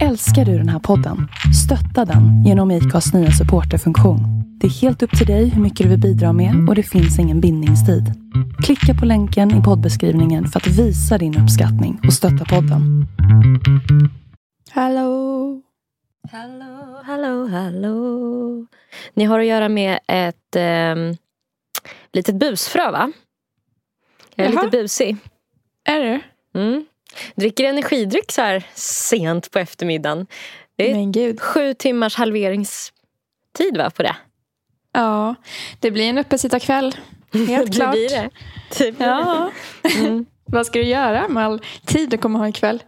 Älskar du den här podden? Stötta den genom IKAs nya supporterfunktion. Det är helt upp till dig hur mycket du vill bidra med och det finns ingen bindningstid. Klicka på länken i poddbeskrivningen för att visa din uppskattning och stötta podden. Hallå! Hallå, hallå, hallå. Ni har att göra med ett eh, litet busfrö va? Jag är Jaha. lite busig. Är du? Mm. Dricker energidryck så här sent på eftermiddagen. Det är Men gud. sju timmars halveringstid va, på det. Ja, det blir en uppesittarkväll. Helt Det klart. blir det. Det blir Ja. Mm. Vad ska du göra med all tid du kommer ha ikväll?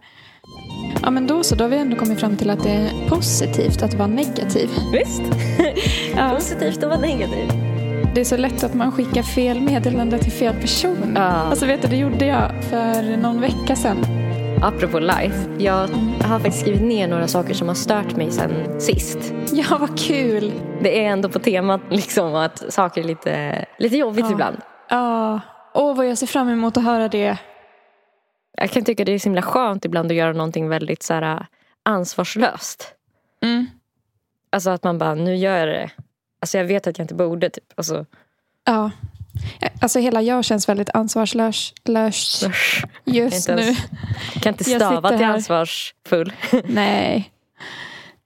Ja, men då så. Då har vi ändå kommit fram till att det är positivt att vara negativ. Visst. Ja. Positivt och vara negativ. Det är så lätt att man skickar fel meddelande till fel person. Ja. Alltså vet du, det gjorde jag för någon vecka sedan. Apropå life. Jag har faktiskt skrivit ner några saker som har stört mig sen sist. Ja, vad kul! Det är ändå på temat liksom att saker är lite, lite jobbigt Ja. ibland. Ja, åh vad jag ser fram emot att höra det. Jag kan tycka det är så himla skönt ibland att göra någonting väldigt så här, ansvarslöst. Mm. Alltså att man bara, nu gör jag det. Alltså jag vet att jag inte borde typ. Alltså, Ja. Alltså hela jag känns väldigt ansvarslös lös just nu. ens- jag kan inte Jag stava till här. ansvarsfull. Nej.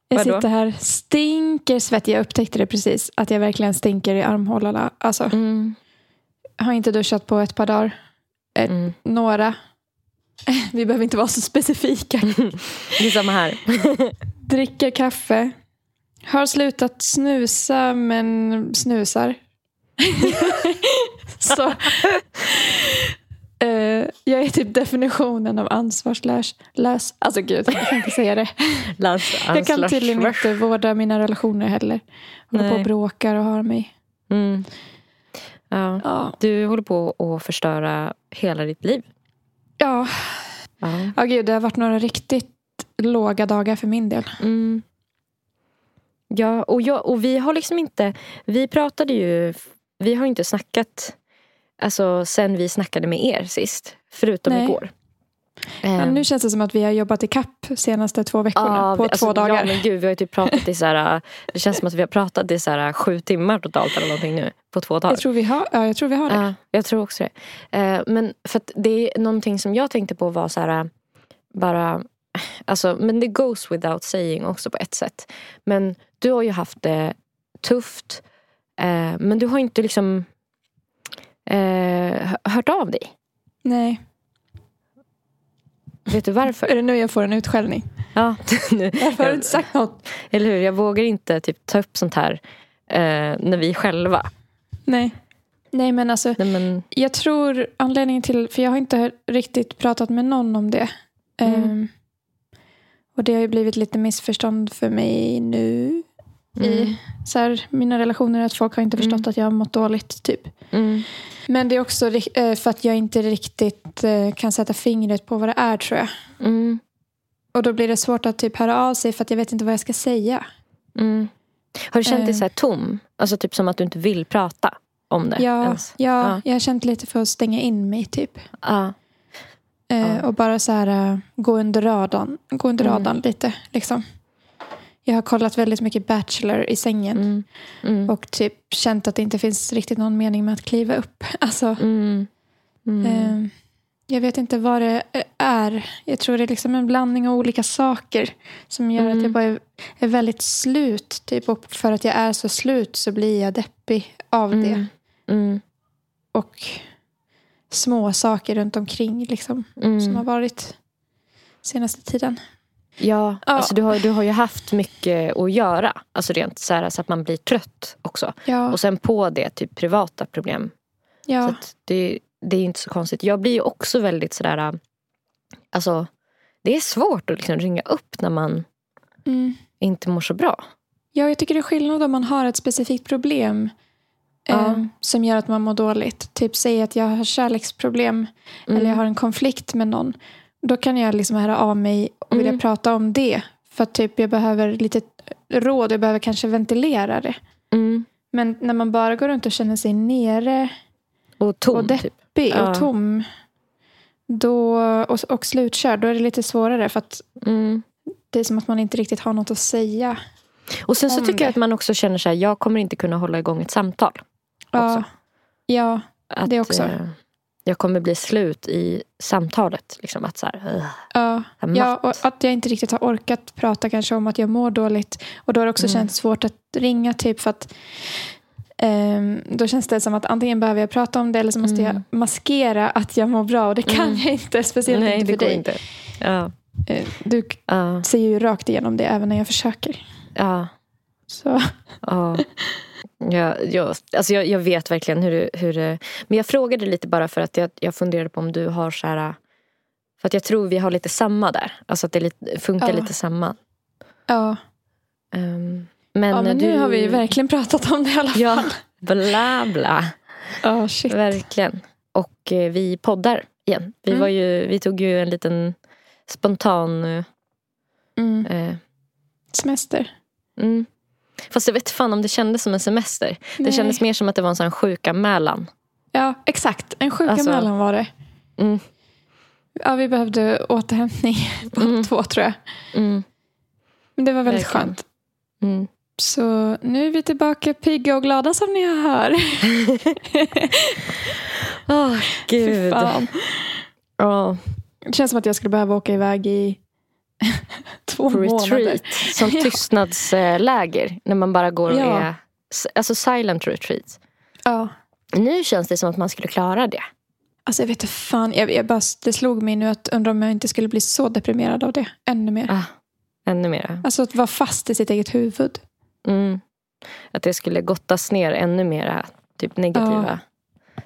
Jag Vadå? sitter här, stinker svettig. Jag upptäckte det precis, att jag verkligen stinker i armhålorna. Alltså, Mm. har inte duschat på ett par dagar. Eh, Mm. Några. Vi behöver inte vara så specifika. Det är samma här. Dricker kaffe. Har slutat snusa, men snusar. så. Eh, jag är typ definitionen av ansvarslös. Lös. Alltså gud, jag kan inte säga det. Jag kan tydligen inte vårda mina relationer heller. Håller på och bråkar och har mig. Mm. Ja. Ja. Du håller på att förstöra hela ditt liv. Ja. Ja. ja, gud, det har varit några riktigt låga dagar för min del. Mm. Ja, och, jag, och vi har liksom inte... Vi pratade ju... Vi har inte snackat alltså, sen vi snackade med er sist. Förutom Nej. igår. Men Ehm, nu känns det som att vi har jobbat i kapp senaste två veckorna. ja, på vi- alltså, två dagar. Ja, men gud, vi har typ pratat i så här, Det känns som att vi har pratat i så här, sju timmar totalt eller någonting nu. På två dagar. jag, tror vi har, ja, jag tror vi har det. Ja, jag tror också det. Eh, men för det är någonting som jag tänkte på var så här, bara, alltså, men det goes without saying också på ett sätt. Men du har ju haft det tufft. Eh, men du har inte liksom eh, hört av dig. Nej. Vet du varför? Är det nu jag får en utskällning? ja, nu, Varför har du inte sagt något? eller hur? Jag vågar inte typ, ta upp sånt här eh, när vi är själva. Nej. Nej, men alltså. Nej, men, Jag tror anledningen till, för jag har inte riktigt pratat med någon om det. Mm. Ehm, och det har ju blivit lite missförstånd för mig nu. Mm, I så här, mina relationer, att folk har inte förstått Mm. att jag har mått dåligt. typ. mm, Men det är också eh, för att jag inte riktigt eh, kan sätta fingret på vad det är tror jag. mm, Och då blir det svårt att typ höra av sig för att jag vet inte vad jag ska säga. mm. Har du känt dig Eh. så här tom? Alltså typ som att du inte vill prata om det Ja, ens? ja, Ja. jag har känt lite för att stänga in mig typ. Ja. Eh, Ja. Och bara så här eh, gå under radarn, gå under Mm. radarn lite. Liksom. Jag har kollat väldigt mycket Bachelor i sängen. Mm. Mm. Och typ känt att det inte finns riktigt någon mening med att kliva upp. Alltså, Mm. Mm. eh, jag vet inte vad det är. Jag tror det är liksom en blandning av olika saker. Som gör att Mm. jag bara är, är väldigt slut. Typ. Och för att jag är så slut så blir jag deppig av det. Mm. Mm. Och små saker runt omkring liksom, Mm. som har varit senaste tiden. Ja, Ja. Alltså, du, har, du har ju haft mycket att göra. Alltså rent så, här, så att man blir trött också. Ja, Och sen på det typ privata problem. Så ja, att det, det är inte så konstigt. Jag blir ju också väldigt sådär... Alltså, det är svårt att liksom ringa upp när man mm. inte mår så bra. ja, jag tycker det är skillnad om man har ett specifikt problem Ja. eh, som gör att man mår dåligt. Typ säg att jag har kärleksproblem Mm. eller jag har en konflikt med någon. Då kan jag liksom höra av mig och vilja Mm. prata om det. För att typ jag behöver lite råd, jag behöver kanske ventilera det. Mm. Men när man bara går runt och känner sig nere Och tom, Och typ. deppig Ja. och tom då, och, och slutkörd, då är det lite svårare. För att Mm. det är som att man inte riktigt har något att säga. Och sen så tycker jag det. att man också känner så här, jag kommer inte kunna hålla igång ett samtal. Ja, Också. ja Att, Det också. Jag kommer bli slut i samtalet. Liksom att så här, ja. ja, och att jag inte riktigt har orkat prata kanske om att jag mår dåligt. Och då har det också Mm. känts svårt att ringa typ för att ehm, då känns det som att antingen behöver jag prata om det eller så måste Mm. jag maskera att jag mår bra och det kan Mm. jag inte. Speciellt Nej, inte för dig. inte. Ja, Eh, Du ja, ser ju rakt igenom det även när jag försöker. ja. Så. Ja. Jag, jag, alltså jag, jag vet verkligen hur, hur. Men jag frågade lite bara för att jag, jag funderade på om du har så här... För att jag tror vi har lite samma där. Alltså att det lite, funkar Ja. lite samma. Ja. Ehm, men ja, men du... nu har vi verkligen pratat om det i alla fall. Ja, bla bla. Ja, shit. Verkligen. Och eh, vi poddar igen. Vi, Mm. var ju, vi tog ju en liten spontan... eh, Mm. Eh, Semester. mm. Fast jag vet fan om det kändes som en semester. Det Nej. kändes mer som att det var en sån sjukanmälan. Ja, exakt. En sjukanmälan Alltså- var det. Mm. Ja, vi behövde återhämtning på Mm. två tror jag. Mm. Men det var väldigt Verkligen. skönt. Mm. Så nu är vi tillbaka pigga och glada som ni hör. Åh, Fy gud. fan. Ja, Det känns som att jag skulle behöva åka iväg i två månader. retreat. Som Ja. tystnadsläger. När man bara går och Ja. är... Alltså silent retreat. Ja. Nu känns det som att man skulle klara det. Alltså jag vet inte fan. Jag, jag bara, det slog mig nu att undra om jag inte skulle bli så deprimerad av det. Ännu mer. Ah, ännu mer. Alltså att vara fast i sitt eget huvud. Mm. Att det skulle gottas ner ännu mera typ negativa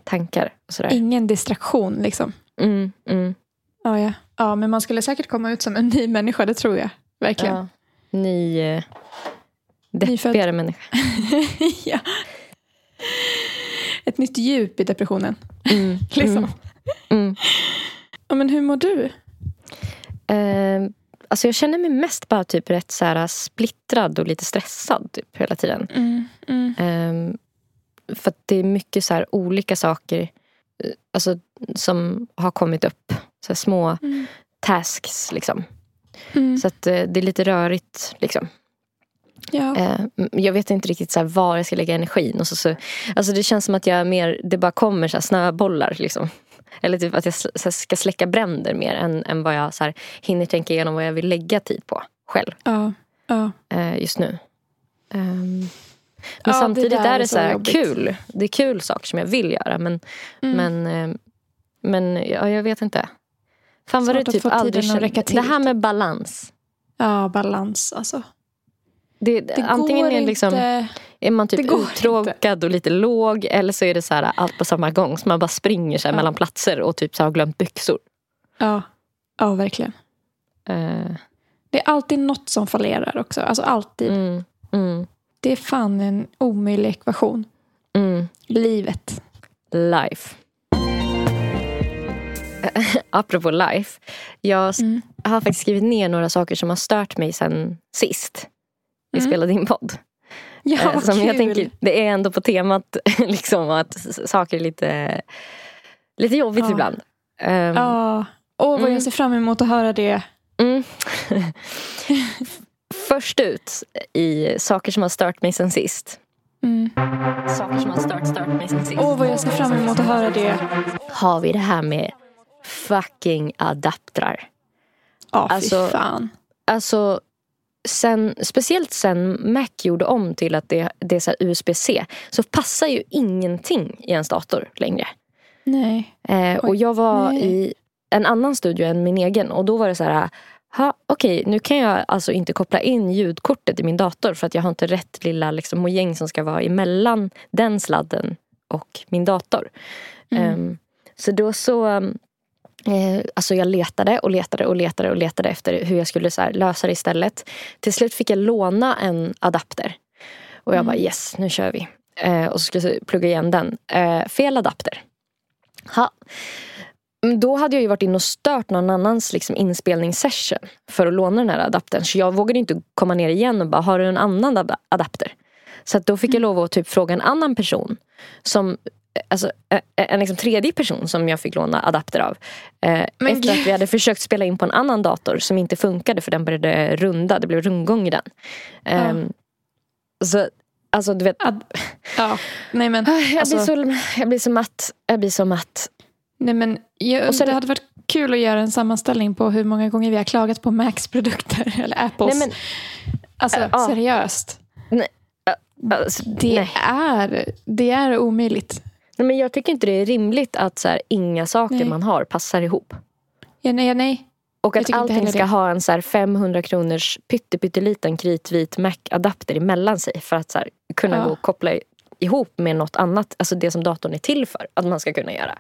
tankar. Och sådär. Ingen distraktion liksom. Mm, mm. Ja, ja. ja, men man skulle säkert komma ut som en ny människa, det tror jag. Verkligen. Ja. Ny... Eh, Nyfödd. deppigare människa. ja. Ett nytt djup i depressionen. Mm, Liksom. mm, mm. Ja, men hur mår du? Eh, alltså jag känner mig mest bara typ rätt så här splittrad och lite stressad typ hela tiden. Ehm, för att det är mycket så här olika saker eh, alltså, som har kommit upp. Så små Mm. tasks liksom. mm. Så att eh, det är lite rörigt liksom. Ja. Eh, jag vet inte riktigt så var jag ska lägga energin. Och så, så, alltså det känns som att jag mer, det bara kommer så snöbollar. Liksom. Eller typ att jag ska släcka bränder mer än, än vad jag så här, hinner tänka igenom vad jag vill lägga tid på själv ja. ja. eh, just nu. Ehm, men det samtidigt där är det så här kul. Det är kul saker som jag vill göra. Men, Mm. men, men ja, jag vet inte. Fan vad att typ aldrig till. Det här med balans. ja, balans alltså. Det, Det antingen är, liksom, inte... är man typ uttråkad och lite låg eller så är det så här allt på samma gång. Så man bara springer så Ja. mellan platser och typ så har glömt byxor. Ja. ja, verkligen. Eh, Det är alltid något som fallerar också. Alltså alltid. mm, mm, Det är fan en omöjlig ekvation. mm. Livet. Life. Apropå life. Jag Mm. har faktiskt skrivit ner några saker som har stört mig sen sist vi Mm. spelade in podd. Ja, Eh, vad som jag kul. tänker, det är ändå på temat liksom att saker är lite, lite jobbigt Ja. ibland. Ehm, Ja. Åh, vad Mm. jag ser fram emot att höra det. mm. Först ut i saker som har stört mig sen sist. Mm. Saker som har stört, stört mig sen sist. Åh, vad jag ser fram emot att höra det. Har vi det här med fucking adaptrar. Ja, fy Alltså- fan. Alltså, sen, speciellt sen Mac gjorde om till att det, det är så USB-C så passar ju ingenting i ens dator längre. Nej. Eh, och jag var nej. i en annan studio än min egen och då var det så här Ha, Okej, nu kan jag alltså inte koppla in ljudkortet i min dator för att jag har inte rätt lilla liksom, mojäng som ska vara emellan den sladden och min dator. Mm. Ehm, så då så eh, Alltså jag letade och letade och letade och letade efter hur jag skulle så lösa det istället. Till slut fick jag låna en adapter. Och jag Mm. bara yes, nu kör vi. Eh, och så skulle jag plugga igen den. Eh, fel adapter. Ha. Men Då hade jag ju varit inne och stört någon annans liksom, inspelningssession för att låna den här adaptern. Så jag vågade inte komma ner igen och bara, har du en annan ad- adapter? Så då fick jag lov att typ fråga en annan person som alltså, eh, en liksom tredje person som jag fick låna adapter av. Eh, efter att vi hade försökt spela in på en annan dator som inte funkade för den började runda. Det blev rundgång i den. Ehm, Så alltså du vet. Ad, ja. Nej men, Jag, alltså, blir så, jag blir så matt. Jag blir så matt. nej, men jag, Och sen- det hade varit kul att göra en sammanställning på hur många gånger vi har klagat på Macs produkter. Eller Apples. Nej, men, alltså Äh, ja. seriöst. alltså, Det, nej. är, det är omöjligt. Nej, men jag tycker inte det är rimligt att så här, inga saker Nej. man har passar ihop. Ja, nej, ja, nej. Och Jag att allting ska det. ha en så här 500 kronors pytte, pytteliten kritvit Mac-adapter emellan sig för att så här, kunna Ja. gå och koppla ihop med något annat. Alltså det som datorn är till för att man ska kunna göra.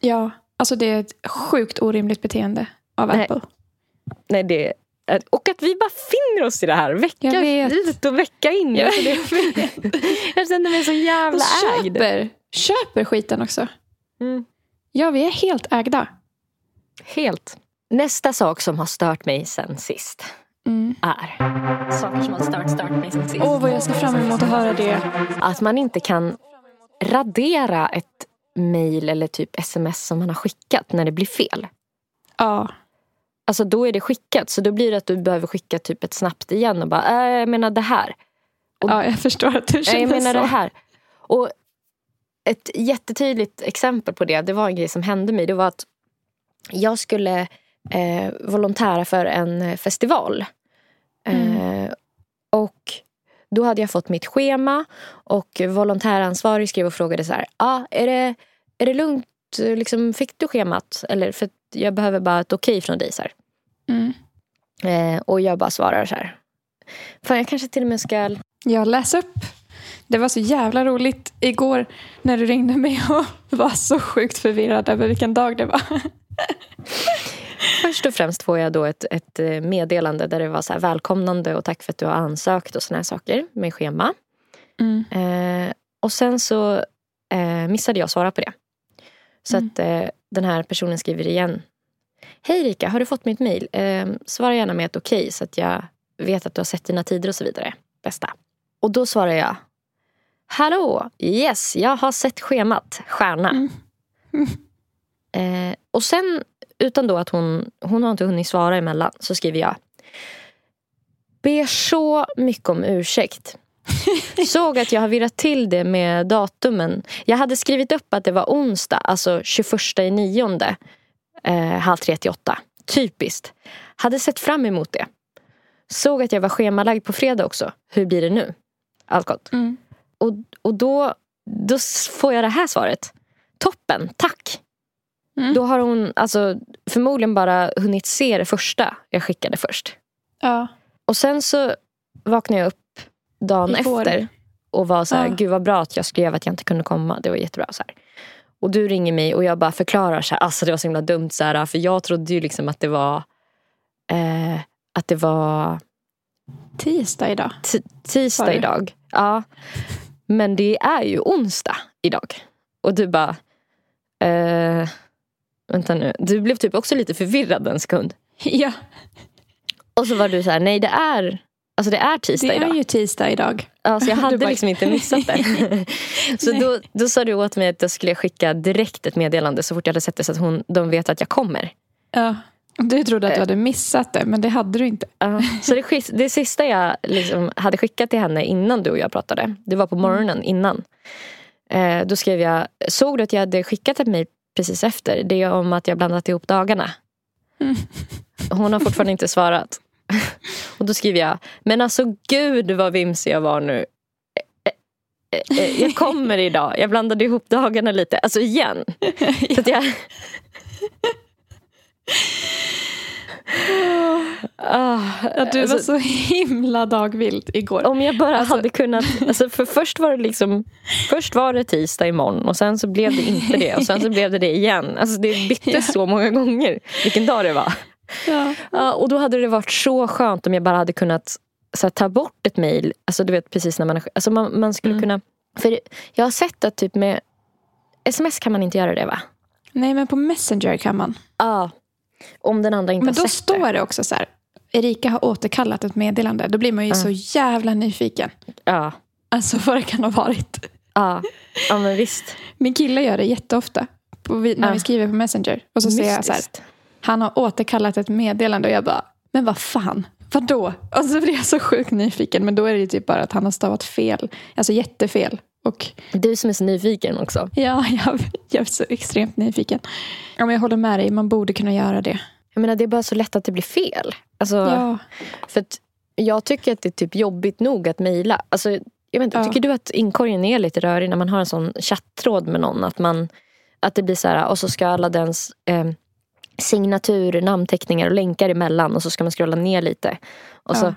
Ja, alltså det är ett sjukt orimligt beteende av Nej. Apple. Nej, det och att vi bara finner oss i det här vecka Jag ut och vecka in. Jag det, jag känner mig så jävla ägd. Köper, skiten också. Mm. Ja, vi är helt ägda. Helt. Nästa sak som har stört mig sen sist Mm. är saker som har stört, stört mig sen sist. Åh, vad jag ser fram emot att höra det. Att man inte kan radera ett mail eller typ sms som man har skickat när det blir fel. Ja, Alltså då är det skickat så då blir det att du behöver skicka typ ett snabbt igen och bara äh, jag menar det här. Och- ja jag förstår att du känner jag menar så. det här. Och ett jättetydligt exempel på det, det var en grej som hände mig. Det var att jag skulle eh, volontära för en festival. Eh, och då hade jag fått mitt schema och volontäransvarig skrev och frågade så här. Ah, är, det, är det lugnt? Liksom, fick du schemat? Eller för jag behöver bara ett okej från dig. Så. Mm. Eh, och jag bara svarar så här. Fan, jag kanske till och med ska Jag läser upp. Det var så jävla roligt igår när du ringde mig och var så sjukt förvirrad över vilken dag det var. Först och främst får jag då ett, ett eh, meddelande där det var så här välkomnande och tack för att du har ansökt och såna här saker med schema. Mm. Eh, och sen så eh, missade jag svara på det. Så Mm. att eh, den här personen skriver igen. Hej Rika, har du fått mitt mail? Eh, svara gärna med ett okej så att jag vet att du har sett dina tider och så vidare. Bästa. Och då svarar jag. Hallå, yes, jag har sett schemat. Stjärna. Mm. Eh, och sen, utan då att hon, hon har inte hunnit svara emellan, så skriver jag. Ber så mycket om ursäkt. Såg att jag har virrat till det med datumen. Jag hade skrivit upp att det var onsdag, alltså 21 i nionde. Eh, halv tre till åtta. Typiskt. Hade sett fram emot det. Såg att jag var schemalagd på fredag också. Hur blir det nu? Allt gott. Mm. Och, och då, då får jag det här svaret. Toppen, tack. Mm. Då har hon alltså, förmodligen bara hunnit se det första jag skickade först. Ja. Och sen så vaknade jag upp dagen efter och var så här, Ja. gud vad bra att jag skrev att jag inte kunde komma. Det var jättebra. Så här. Och du ringer mig och jag bara förklarar så här, alltså det var så himla dumt så här, för jag trodde ju liksom att det var eh, att det var Tisdag idag. t- tisdag idag. Ja. Men det är ju onsdag idag. Och du bara... Eh, vänta nu. Du blev typ också lite förvirrad en sekund. Ja, Och så var du så här, nej det är, alltså det är tisdag det idag. är ju tisdag idag. Alltså jag hade bara- liksom inte missat det. så då, då sa du åt mig att jag skulle skicka direkt ett meddelande så fort jag hade sett det så att hon, de vet att jag kommer. Ja. Du trodde att du Eh. hade missat det, men det hade du inte. Ja. Så det, det sista jag liksom hade skickat till henne innan du och jag pratade, det var på morgonen innan. Eh, då skrev jag, såg du att jag hade skickat ett mejl precis efter? Det är om att jag blandat ihop dagarna. Mm. Hon har fortfarande inte svarat. Och då skriver jag, men alltså gud vad vimsig jag var nu. Eh, Jag kommer idag, jag blandade ihop dagarna lite. Alltså igen. Så att jag... Ah, Att du alltså- var så himla dagvild igår. om jag bara Alltså- hade kunnat... Alltså för först var det liksom Först var det tisdag imorgon och sen så blev det inte det och sen så blev det det igen. Alltså det bytte Ja. så många gånger vilken dag det var. Ja. Ja, och då hade det varit så skönt om jag bara hade kunnat här, ta bort ett mejl. Alltså du vet precis när man... Alltså man, man skulle Mm. kunna... För jag har sett att typ med sms kan man inte göra det va? Nej, men på Messenger kan man. Ja. Om den andra inte Men har då sett står det också så här. Erika har återkallat ett meddelande. Då blir man ju så jävla nyfiken. det. Ja. Alltså vad det kan ha varit. Ja, ja men visst. Min kille gör det jätteofta. Vi, när vi skriver på Messenger. Och så ser jag så här, Mystiskt. han har återkallat ett meddelande och jag bara, men vad fan, vadå? Och så blir jag så sjukt nyfiken. Men då är det ju typ bara att han har stavat fel. Alltså jättefel. Och Du som är så nyfiken också. ja, jag, jag är så extremt nyfiken. Ja, men jag håller med dig, man borde kunna göra det. Jag menar, det är bara så lätt att det blir fel. Alltså, Ja, För jag tycker att det är typ jobbigt nog att mejla. Alltså, jag vet inte, Ja. Tycker du att inkorgen är lite rörig när man har en sån chattråd med någon? Att, man, att det blir så här, och så ska alla dens eh, signatur, namnteckningar och länkar emellan och så ska man scrolla ner lite. Och så,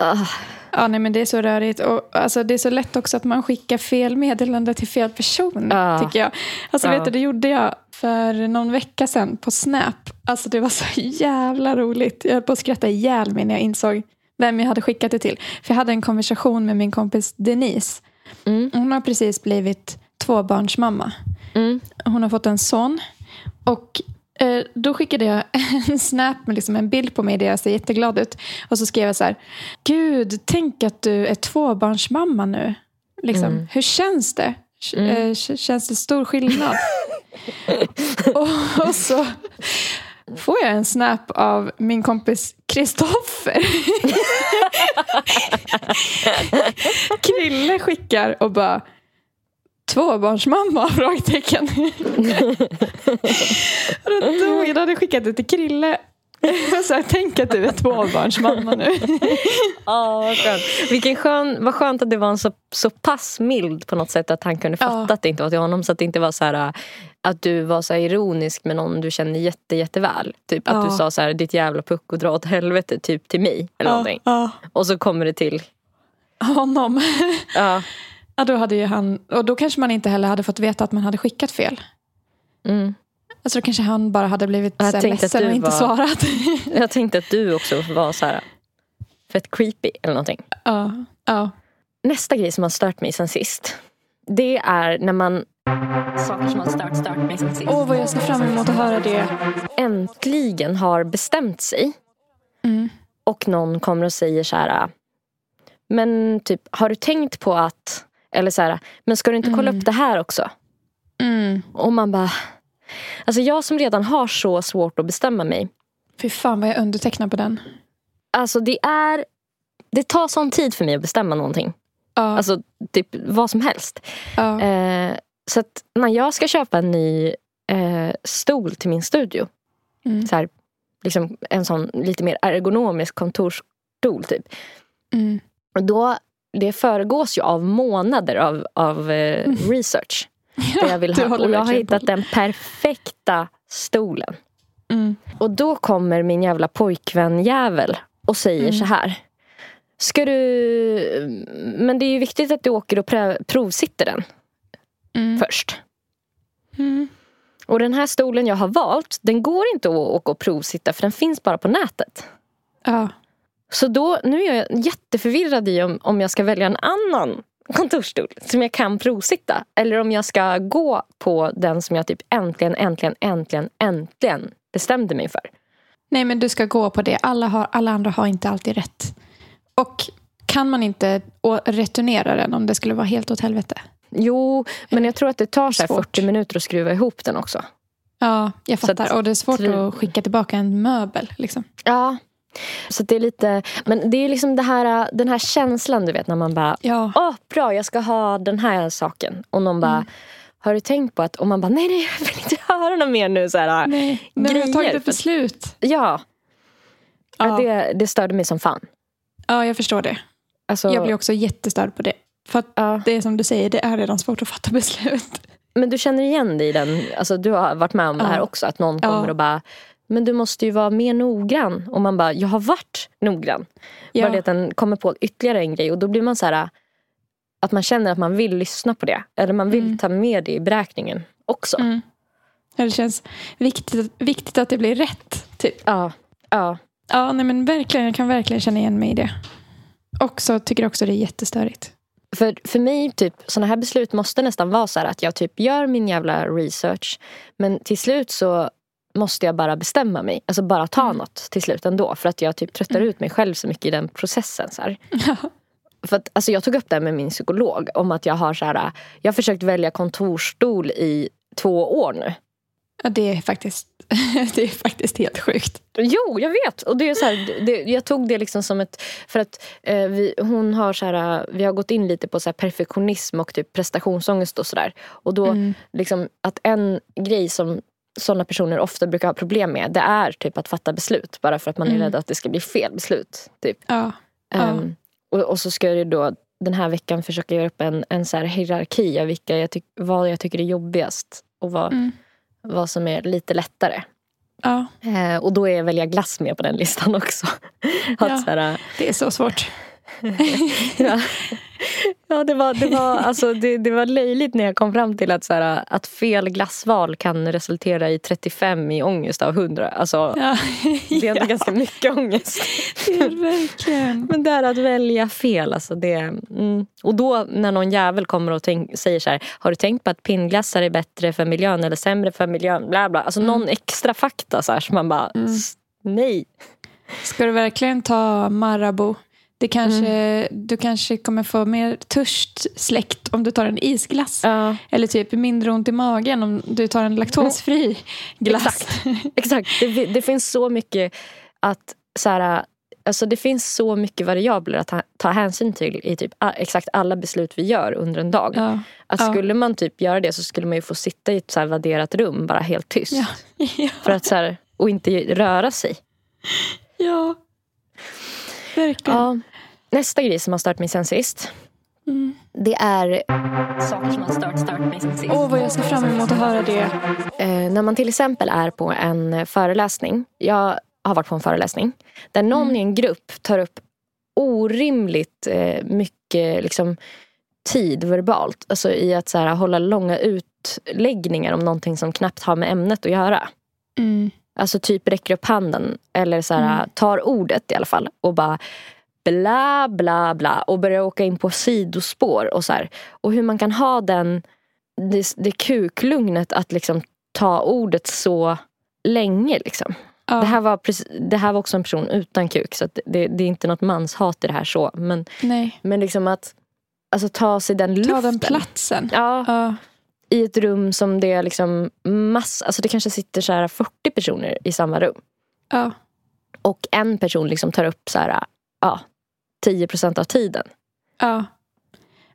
ah, ja nej, men det är så rörigt. Och, alltså, det är så lätt också att man skickar fel meddelande till fel person. Ja. Tycker jag. Alltså, Ja. vet du, det gjorde jag för någon vecka sedan på Snap. Alltså, det var så jävla roligt. Jag höll på att skratta ihjäl mig när jag insåg vem jag hade skickat det till. För jag hade en konversation med min kompis Denise. mm, Hon har precis blivit tvåbarnsmamma. mm, Hon har fått en son. Och då skickade jag en snap med liksom en bild på mig där jag ser jätteglad ut. Och så skrev jag så här. Gud, tänk att du är tvåbarnsmamma nu. Liksom, Mm. Hur känns det? Mm. eh, Känns det stor skillnad? och, och så får jag en snap av min kompis Kristoffer. Krille skickar och bara Tvåbarnsmamma? Frågetecken. jag. Då hade jag skickat det till Krille. Jag sa, tänk att du är tvåbarnsmamma nu. ah, vad skönt. Vilken skön, vad skönt att det var en så, så pass mild på något sätt att han kunde fatta Ja. att det inte var till honom. Så att det inte var så här äh, att du var så ironisk med någon du känner jätte, jätteväl. Typ att Ja. du sa så här, ditt jävla pucko dra åt helvete typ till mig. Eller någonting. Ja, Och så kommer det till. ja. Honom. Ja. Ja, då hade ju han, och då kanske man inte heller hade fått veta att man hade skickat fel. Mm. Alltså då kanske han bara hade blivit Jag så ledsen du och inte var- svarat. Jag tänkte att du också var så här fett creepy eller någonting. ja, ja. Nästa grej som har stört mig sen sist. Det är när man... Saker som har stört, stört mig sen sist. Åh, vad jag ser fram emot att höra det. Äntligen har bestämt sig. Mm. Och någon kommer och säger så här. Men typ, har du tänkt på att... Eller så här, men ska du inte kolla Mm. upp det här också? Mm. Och man bara... Alltså jag som redan har så svårt att bestämma mig. Fy fan vad jag undertecknar på den. Alltså det är... Det tar sån tid för mig att bestämma någonting. Ja, Alltså typ vad som helst. ja. Eh, så att när jag ska köpa en ny eh, stol till min studio. Mm. Så här, liksom en sån lite mer ergonomisk kontorsstol typ. Mm. Då, det föregås ju av månader av, av eh, research. Där jag vill ha, och jag har på. hittat den perfekta stolen. Mm. Och då kommer min jävla pojkvän-jävel och säger Mm. så här. Ska du... Men det är ju viktigt att du åker och provsitter den Mm. först. Mm. Och den här stolen jag har valt, den går inte att åka och provsitta för den finns bara på nätet. Ja. Så då, nu är jag jätteförvirrad i om, om jag ska välja en annan kontorsstol som jag kan provsitta. Eller om jag ska gå på den som jag typ äntligen, äntligen, äntligen, äntligen bestämde mig för. Nej, men du ska gå på det. Alla, har, alla andra har inte alltid rätt. Och kan man inte returnera den om det skulle vara helt åt helvete? Jo, men jag tror att det tar så här Svårt. 40 minuter att skruva ihop den också. Ja, jag fattar. att- och det är svårt att skicka tillbaka en möbel. Liksom. Ja. Så det är lite, men det är liksom det här, den här känslan du vet när man bara Ja. Åh, bra, jag ska ha den här saken. Och någon bara, Mm. har du tänkt på att... Och man bara, nej, nej, jag vill inte höra något mer nu. Så här, Nej, nu har jag tagit grejer. ett beslut. Ja, Ja. Det, det störde mig som fan. ja, jag förstår det. Alltså, Jag blir också jättestörd på det. För ja. det är som du säger, det är redan svårt att fatta beslut. Men du känner igen dig i den, alltså, du har varit med om det Ja. här också. Att någon Ja. kommer och bara, men du måste ju vara mer noggrann. Och man bara, jag har varit noggrann. Ja. Bara det att den kommer på ytterligare en grej. Och då blir man så här, att man känner att man vill lyssna på det. Eller man vill Mm. ta med det i beräkningen också. Mm. Det känns viktigt, viktigt att det blir rätt. Typ. Ja, ja. Ja, nej, men verkligen, jag kan verkligen känna igen mig i det. Och så tycker jag också det är jättestörigt. För, för mig, typ, såna här beslut måste nästan vara så här att jag typ gör min jävla research. Men till slut så måste jag bara bestämma mig. Alltså bara ta Mm. något till slut ändå. För att jag typ tröttar ut mig själv så mycket i den processen. Så här. för att, alltså jag tog upp det här med min psykolog om att jag har så här, jag har försökt välja kontorsstol i två år nu. Ja, det är faktiskt, det är faktiskt helt sjukt. Jo, jag vet. Och det är så här, det, jag tog det liksom som ett... För att eh, vi, hon har så här, vi har gått in lite på så perfektionism och typ prestationsångest och sådär. Och då Mm. liksom att en grej som sådana personer ofta brukar ha problem med det är typ att fatta beslut. Bara för att man är Mm. rädd att det ska bli fel beslut. Typ. Ja. Ja. Ehm, och, och så ska jag då den här veckan försöka göra upp en, en så hierarki av vilka jag tyck, vad jag tycker är jobbigast. Och vad, Mm. vad som är lite lättare. ja, Eh, och då är välja glass med på den listan också. att, Ja. här, det är så svårt. Ja. ja, det var, det, var, alltså, det, det var löjligt när jag kom fram till att, så här, att fel glassval kan resultera i 35 i ångest av 100. Alltså, Ja. det är ändå ganska mycket ångest. det är verkligen. Men det här att välja fel, alltså det... Mm. Och då när någon jävel kommer och tänk, säger så här, har du tänkt på att pinnglassar är bättre för miljön eller sämre för miljön? Bla bla. Alltså någon extra fakta så här som man bara, s- nej. Ska du verkligen ta Marabou? Det kanske, Du kanske kommer få mer törst släckt om du tar en isglass. Ja, Eller typ mindre ont i magen om du tar en laktosfri glass. Exakt. exakt. Det, det finns så mycket att så här, Alltså det finns så mycket variabler att ta, ta hänsyn till i typ exakt alla beslut vi gör under en dag. Ja. Att Ja. skulle man typ göra det så skulle man ju få sitta i ett så här vadderat rum bara helt tyst. För att så här, och inte röra sig. ja. Verkligen. Nästa grej som har stört mig sen sist. Mm. Det är saker som har stört, stört mig sen sist. Åh, vad jag ser fram emot att höra det. Eh, när man till exempel är på en föreläsning. Jag har varit på en föreläsning. Där någon i en grupp tar upp orimligt eh, mycket liksom, tid verbalt. Alltså i att så här, hålla långa utläggningar om någonting som knappt har med ämnet att göra. Mm. Alltså typ räcker upp handen eller så här, Mm. tar ordet i alla fall och bara bla bla bla och börjar åka in på sidospår och så här. Och hur man kan ha den det, det kuklugnet att liksom ta ordet så länge liksom. Ja. Det, här var precis, det här var också en person utan kuk så det, det är inte något manshat i det här så. Men, Nej, men liksom att alltså, ta sig den luften. ta den platsen. Ja, Ja. i ett rum som det är liksom mass, alltså det kanske sitter så här 40 personer i samma rum. Ja. Och en person liksom tar upp så här, ja, 10 procent av tiden. Ja.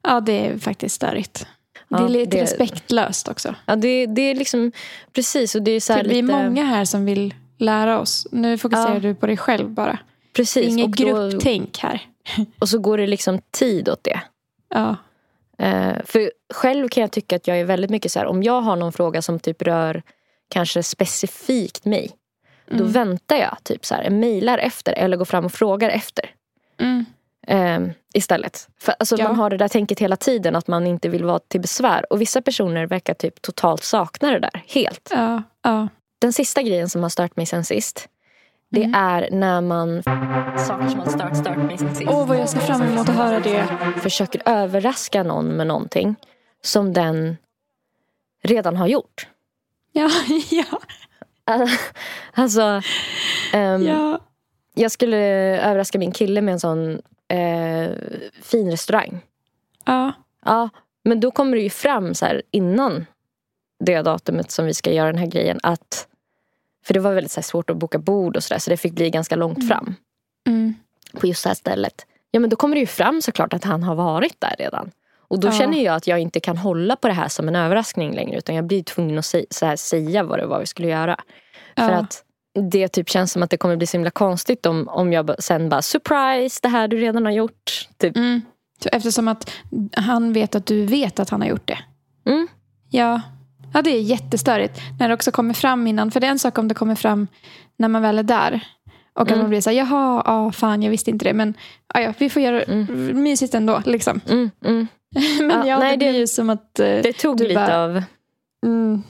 ja, det är faktiskt störigt. Ja, det är lite det- respektlöst också. Ja, det, det är liksom precis. Och det är så För vi är lite, många här som vill lära oss. Nu fokuserar Ja. du på dig själv bara. Precis. Inget och, då, grupptänk här. och så går det liksom tid åt det. Ja. Eh, för själv kan jag tycka att jag är väldigt mycket så här, om jag har någon fråga som typ rör kanske specifikt mig. Då Mm. väntar jag typ så här, mejlar efter eller går fram och frågar efter. Mm. Eh, istället. För alltså, Ja. Man har det där tänket hela tiden att man inte vill vara till besvär. Och vissa personer verkar typ totalt sakna det där. Helt. Ja. Ja. Den sista grejen som har stört mig sen sist. Det Mm. är när man saker som har stört, stört mig sen sist. Åh, vad jag ser fram emot att höra det. försöker överraska någon med någonting som den redan har gjort. Ja, ja, Alltså, ehm, ja. jag skulle överraska min kille med en sån eh, fin restaurang. ja. Ja, men då kommer det ju fram så här innan det datumet som vi ska göra den här grejen att för det var väldigt så här, svårt att boka bord och sådär så det fick bli ganska långt fram Mm. på just det här stället. Ja men då kommer det ju fram såklart att han har varit där redan. Och då Ja. känner jag att jag inte kan hålla på det här som en överraskning längre utan jag blir tvungen att säga, här, säga vad det var vi skulle göra. För Ja. att det typ känns som att det kommer bli så himla konstigt om, om jag sen bara surprise, det här du redan har gjort. Typ. Mm. Så Eftersom att han vet att du vet att han har gjort det. Mm. Ja. ja, det är jättestörigt. När det också kommer fram innan. För det är en sak om det kommer fram när man väl är där. Och att Mm. man blir så här, jaha, ja, fan jag visste inte det. Men ja, ja, vi får göra Mm. mysigt ändå. Liksom. Mm, mm. Men Ja, ja, nej, det blir ju som att... eh, Det tog lite bara- av, Mm,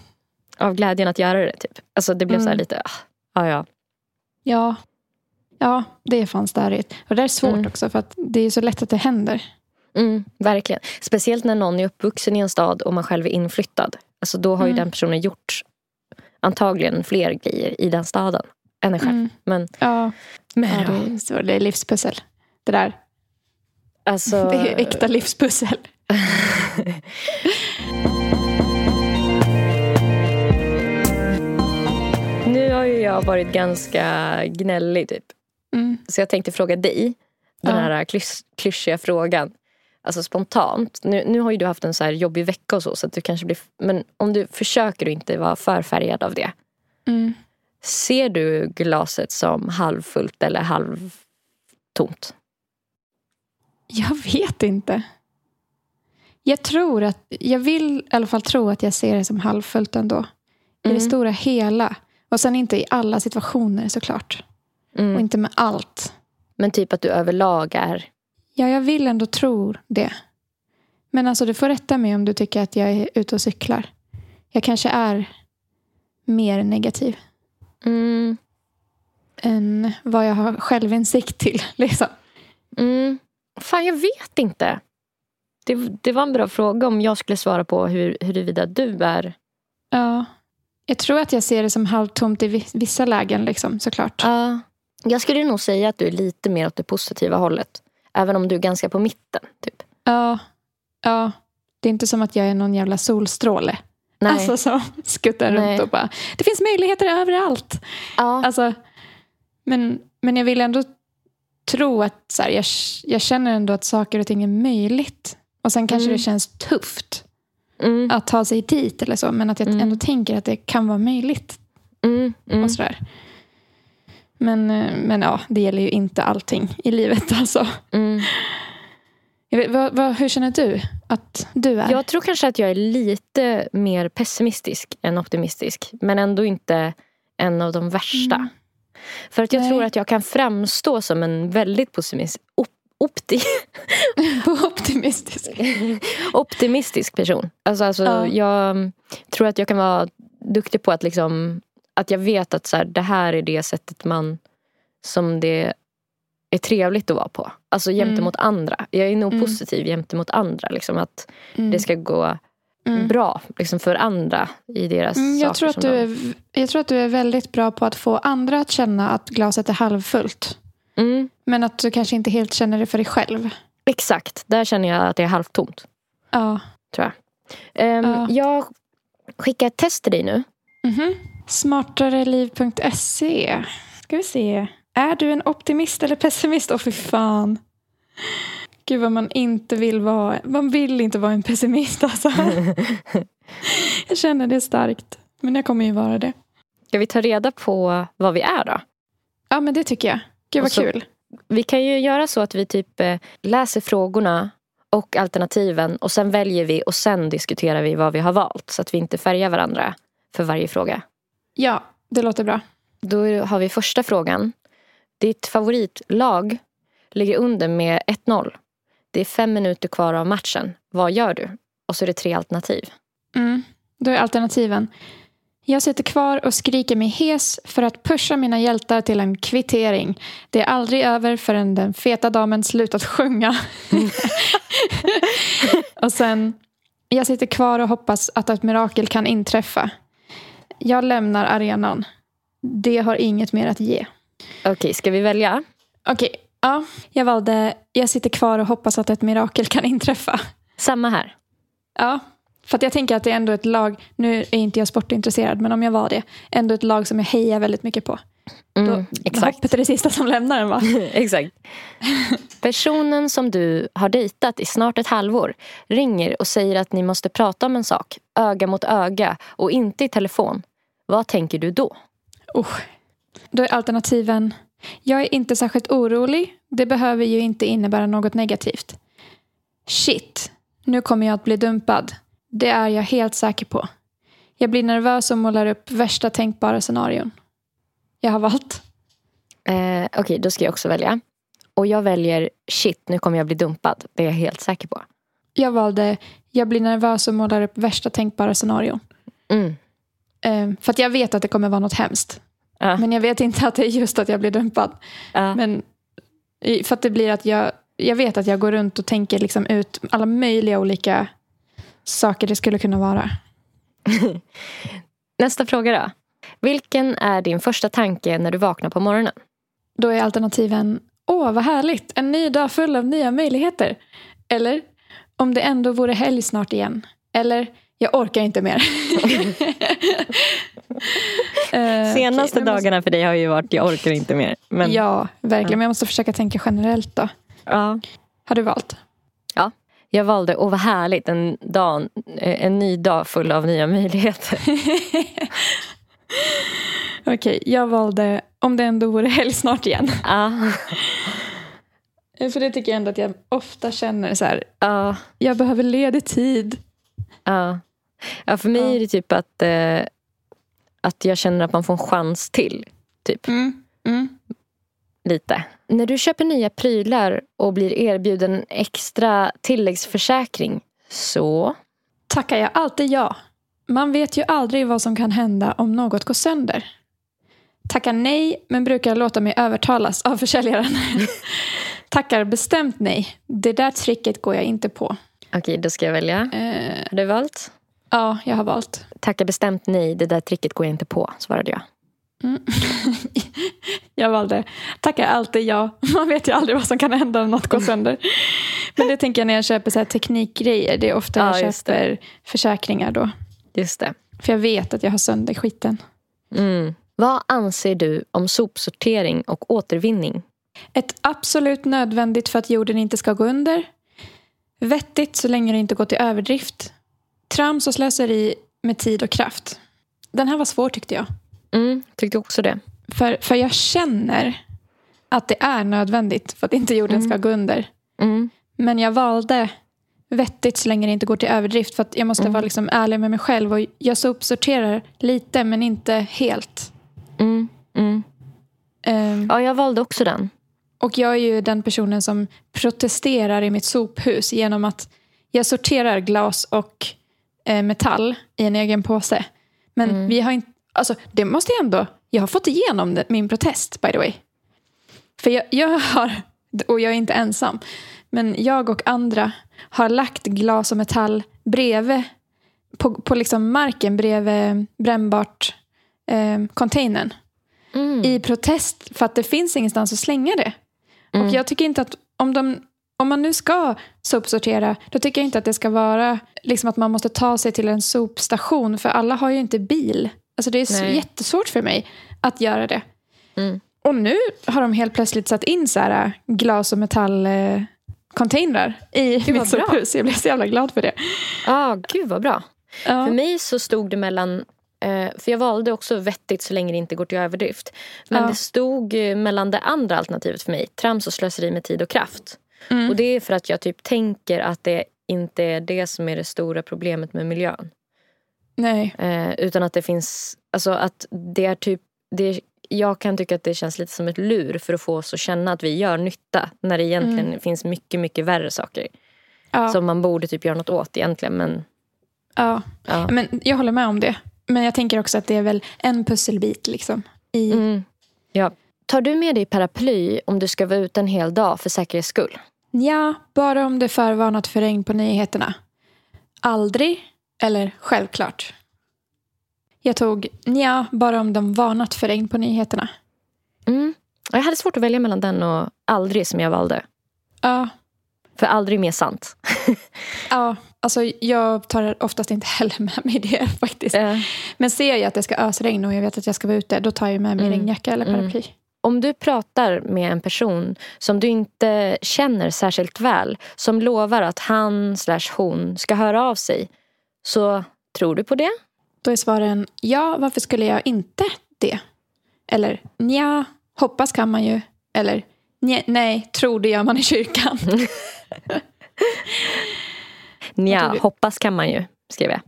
av glädjen att göra det. Typ. Alltså det blev så här Mm. lite, ah, ja ja. ja. ja, det är fan störigt. Och det är svårt Mm. också för att det är så lätt att det händer. Mm, verkligen. Speciellt när någon är uppvuxen i en stad och man själv är inflyttad. Alltså då har ju Mm. den personen gjort antagligen fler grejer i den staden än en själv. Mm. Men, Ja, men ja det, är så, det är livspussel. Det där. Alltså, Det är äkta livspussel. har ju jag varit ganska gnällig typ. Mm. Så jag tänkte fråga dig, den Ja. här klys- klyschiga frågan. Alltså spontant. Nu, nu har ju du haft en så här jobbig vecka och så. så att du kanske blir, men om du försöker att inte vara för färgad av det. Mm. Ser du glaset som halvfullt eller halvtomt? Jag vet inte. Jag tror att, jag vill i alla fall tro att jag ser det som halvfullt ändå. I Mm. det stora hela. Och sen inte i alla situationer såklart. Och Mm. inte med allt. Men typ att du överlag är... Ja, jag vill ändå tro det. Men alltså du får rätta mig om du tycker att jag är ute och cyklar. Jag kanske är mer negativ Mm, än vad jag har självinsikt till. Liksom. mm. Fan, jag vet inte. Det, det var en bra fråga om jag skulle svara på hur, huruvida du är... Ja. Jag tror att jag ser det som halvtomt i vi- vissa lägen liksom, såklart. Ja. Jag skulle nog säga att du är lite mer åt det positiva hållet. Även om du är ganska på mitten. Typ. Ja. ja. Det är inte som att jag är någon jävla solstråle. Nej. Alltså som skuttar Nej. runt och bara, det finns möjligheter överallt. ja. Alltså, men, men jag vill ändå tro att så här, jag, jag känner ändå att saker och ting är möjligt. Och sen kanske Mm. det känns tufft mm, att ta sig dit eller så. Men att jag Mm. ändå tänker att det kan vara möjligt. mm, mm. Och sådär. Men, eh, men ja, det gäller ju inte allting i livet. Alltså. Mm. Jag vet, vad, vad, hur känner du att du är? Jag tror kanske att jag är lite mer pessimistisk än optimistisk. Men ändå inte en av de värsta. Mm. För att jag Nej. tror att jag kan framstå som en väldigt opti- optimistisk. optimistisk person. Alltså, alltså, Ja. Jag tror att jag kan vara duktig på att liksom att jag vet att så här, det här är det sättet man som det är trevligt att vara på. Alltså gentemot andra. Jag är nog Mm. positiv gentemot andra. Liksom, att Mm. det ska gå Mm. bra liksom, för andra i deras Mm, saker. jag, tror att du de- är, jag tror att du är väldigt bra på att få andra att känna att glaset är halvfullt. Mm, Men att du kanske inte helt känner det för dig själv. exakt, där känner jag att det är halvtomt. Ja. Tror jag. Ehm, Ja. Jag skickar ett test till dig nu. Mhm. Smartareliv.se. Ska vi se. Är du en optimist eller pessimist? Åh fy fan. Gud vad man inte vill vara. Man vill inte vara en pessimist alltså. jag känner det starkt. Men jag kommer ju vara det. Ska vi ta reda på vad vi är då? Ja men det tycker jag. Gud vad så- kul. Vi kan ju göra så att vi typ eh, läser frågorna och alternativen och sen väljer vi och sen diskuterar vi vad vi har valt. Så att vi inte färgar varandra för varje fråga. Ja, det låter bra. Då har vi första frågan. Ditt favoritlag ligger under med 1-0. Det är fem minuter kvar av matchen. Vad gör du? Och så är det tre alternativ. Mm. Då är alternativen. Jag sitter kvar och skriker mig hes för att pusha mina hjältar till en kvittering. Det är aldrig över förrän den feta damen slutat sjunga. och sen. Jag sitter kvar och hoppas att ett mirakel kan inträffa. Jag lämnar arenan. Det har inget mer att ge. Okej, ska vi välja? Okej, ja. Jag valde jag sitter kvar och hoppas att ett mirakel kan inträffa. Samma här. Ja, för att jag tänker att det är ändå ett lag, nu är inte jag sportintresserad, men om jag var det, ändå ett lag som jag hejar väldigt mycket på. Mm, Då, exakt. Hoppet är det sista som lämnar den va? Exakt. Personen som du har dejtat i snart ett halvår ringer och säger att ni måste prata om en sak, öga mot öga och inte i telefon. Vad tänker du då? Oh. Då är alternativen, jag är inte särskilt orolig, det behöver ju inte innebära något negativt. Shit, nu kommer jag att bli dumpad. Det är jag helt säker på. Jag blir nervös och målar upp värsta tänkbara scenarion. Jag har valt. Eh, Okej, då ska jag också välja. Och jag väljer shit, nu kommer jag bli dumpad. Det är jag helt säker på. Jag valde, jag blir nervös och målar upp värsta tänkbara scenarion. Mm. Eh, för att jag vet att det kommer vara något hemskt. Ja. Men jag vet inte att det är just att jag blir dumpad. Ja. Men för att det blir att jag, jag vet att jag går runt och tänker liksom ut alla möjliga olika saker det skulle kunna vara. Nästa fråga då. Vilken är din första tanke när du vaknar på morgonen? Då är alternativen, åh vad härligt, en ny dag full av nya möjligheter. Eller, om det ändå vore helg snart igen. Eller, jag orkar inte mer. Eh, Senaste jag dagarna för dig har ju varit jag orkar inte mer. Men, Måste, ja, verkligen. Men jag måste försöka tänka generellt då. ja. Har du valt? Ja. Jag valde, åh vad härligt, en, dag, eh, en ny dag full av nya möjligheter. Okej, jag valde om det ändå vore helg snart igen. Ja, Eh, För det tycker jag ändå att jag ofta känner så här. ja, Jag behöver ledig tid. ja. ja för mig Ja. är det typ att, eh, att jag känner att man får en chans till. Typ. Mm. Mm. Lite. När du köper nya prylar och blir erbjuden en extra tilläggsförsäkring så... Tackar jag alltid ja. Man vet ju aldrig vad som kan hända om något går sönder. Tackar nej, men brukar låta mig övertalas av försäljaren. Tackar bestämt nej. Det där tricket går jag inte på. Okej, då ska jag välja. Eh, Har du valt? ja, jag har valt. Tacka bestämt nej, det där tricket går jag inte på, svarade jag. Jag valde tackar alltid ja. Man vet ju aldrig vad som kan hända om något går sönder. Men det tänker jag när jag köper så här teknikgrejer. Det är ofta Ja, jag just det. köper försäkringar då. Just det. För jag vet att jag har sönder skiten. Mm. Vad anser du om sopsortering och återvinning? Ett absolut nödvändigt för att jorden inte ska gå under. Vettigt så länge det inte går till överdrift. Trams och slöseri med tid och kraft. Den här var svår tyckte jag. Mm, tyckte också det. För, för jag känner att det är nödvändigt för att inte jorden ska gå under. Mm. Men jag valde vettigt så länge det inte går till överdrift. För att jag måste vara liksom ärlig med mig själv. Och jag sopsorterar lite men inte helt. Mm. Mm. Ehm, Ja, jag valde också den. Och jag är ju den personen som protesterar i mitt sophus genom att jag sorterar glas och eh, metall i en egen påse. Men vi har inte, alltså det måste jag ändå, jag har fått igenom det, min protest by the way. För jag, jag har, och jag är inte ensam, men jag och andra har lagt glas och metall bredvid, på, på liksom marken bredvid brännbart eh, containern Mm. i protest för att det finns ingenstans att slänga det. Och jag tycker inte att om, de, om man nu ska sopsortera, då tycker jag inte att det ska vara liksom att man måste ta sig till en sopstation, för alla har ju inte bil. Alltså det är så Nej. jättesvårt för mig att göra det. Mm. Och nu har de helt plötsligt satt in så här äh, glas och metallcontainrar i vad mitt sophus. Jag blev så jävla glad för det. ah, gud vad bra. Ja. För mig så stod det mellan eh, för jag valde också vettigt så länge det inte går till överdrift. Men Ja. det stod eh, mellan det andra alternativet för mig. Trams och slöseri med tid och kraft. Mm. Och det är för att jag typ tänker att det inte är det som är det stora problemet med miljön. Nej. Eh, utan att det finns, alltså att det är typ, det, jag kan tycka att det känns lite som ett lur för att få oss att känna att vi gör nytta. När det egentligen finns mycket, mycket värre saker. Ja. Som man borde typ göra något åt egentligen. Men ja. ja. Men jag håller med om det. Men jag tänker också att det är väl en pusselbit liksom. I, Mm. ja. Tar du med dig paraply om du ska vara ute en hel dag för säkerhets skull? Ja, bara om det är förvarnat för regn på nyheterna. Aldrig eller självklart. Jag tog nja, bara om de varnat för regn på nyheterna. Mm. Jag hade svårt att välja mellan den och aldrig som jag valde. Ja, För aldrig mer sant. ja alltså jag tar oftast inte heller med mig det faktiskt. Eh, Men ser jag att det ska ösregna och jag vet att jag ska vara ute, då tar jag med mig Mm. regnjacka eller Mm. paraply. Om du pratar med en person som du inte känner särskilt väl som lovar att han slash hon ska höra av sig så tror du på det? Då är svaren ja, varför skulle jag inte det? Eller nja, hoppas kan man ju. Eller "Nja, nej, tror det gör man i kyrkan. Nja, hoppas kan man ju, skrev jag.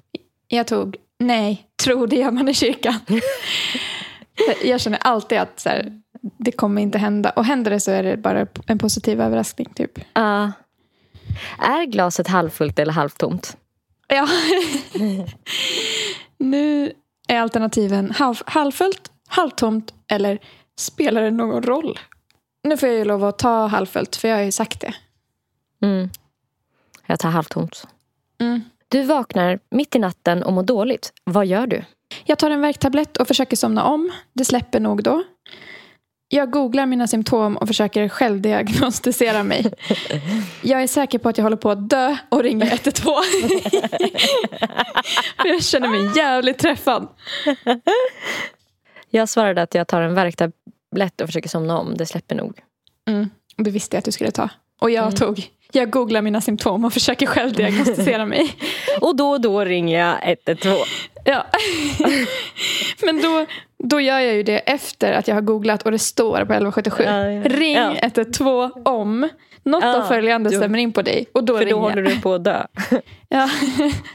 Jag tog nej, tror det gör man i kyrkan. jag känner alltid att så här, det kommer inte hända. Och händer det så är det bara en positiv överraskning. Typ. Ja. är glaset halvfullt eller halvtomt? Ja. nu är alternativen halv, halvfullt, halvtomt eller spelar det någon roll? Nu får jag ju lov att ta halvfullt för jag har ju sagt det. Mm. Jag tar halvtomt. Mm. Du vaknar mitt i natten och mår dåligt. Vad gör du? Jag tar en värktablett och försöker somna om. Det släpper nog då. Jag googlar mina symptom och försöker självdiagnostisera mig. Jag är säker på att jag håller på att dö och ringer 112. jag känner mig jävligt träffad. Jag svarade att jag tar en värktablett och försöker somna om. Det släpper nog. Mm, det visste jag att du skulle ta. Och jag tog jag googlar mina symptom och försöker själv diagnostisera mig. och då och då ringer jag 112. Ja. Men då, då gör jag ju det efter att jag har googlat och det står på 1177. Ja, ja. Ring ja. 112 om något ja, av följande stämmer in på dig. Och då för då håller du på att dö. ja.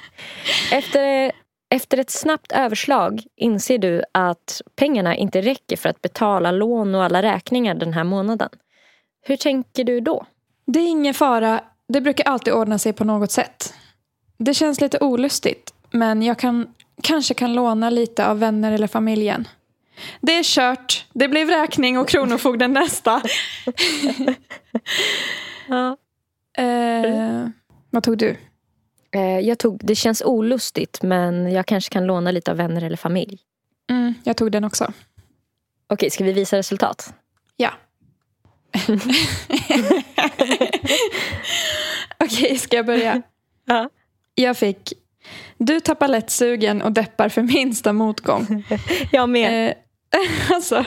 efter, efter ett snabbt överslag inser du att pengarna inte räcker för att betala lån och alla räkningar den här månaden. Hur tänker du då? Det är ingen fara. Det brukar alltid ordna sig på något sätt. Det känns lite olustigt, men jag kan, kanske kan låna lite av vänner eller familjen. Det är kört. Det blir räkning och Kronofogden nästa. ja. eh, vad tog du? Eh, jag tog, det känns olustigt, men jag kanske kan låna lite av vänner eller familj. Mm, jag tog den också. Okej, ska vi visa resultat? Ja. Okej, ska jag börja? Ja. Jag fick Du tappar lätt sugen och deppar för minsta motgång. jag med. Eh, alltså,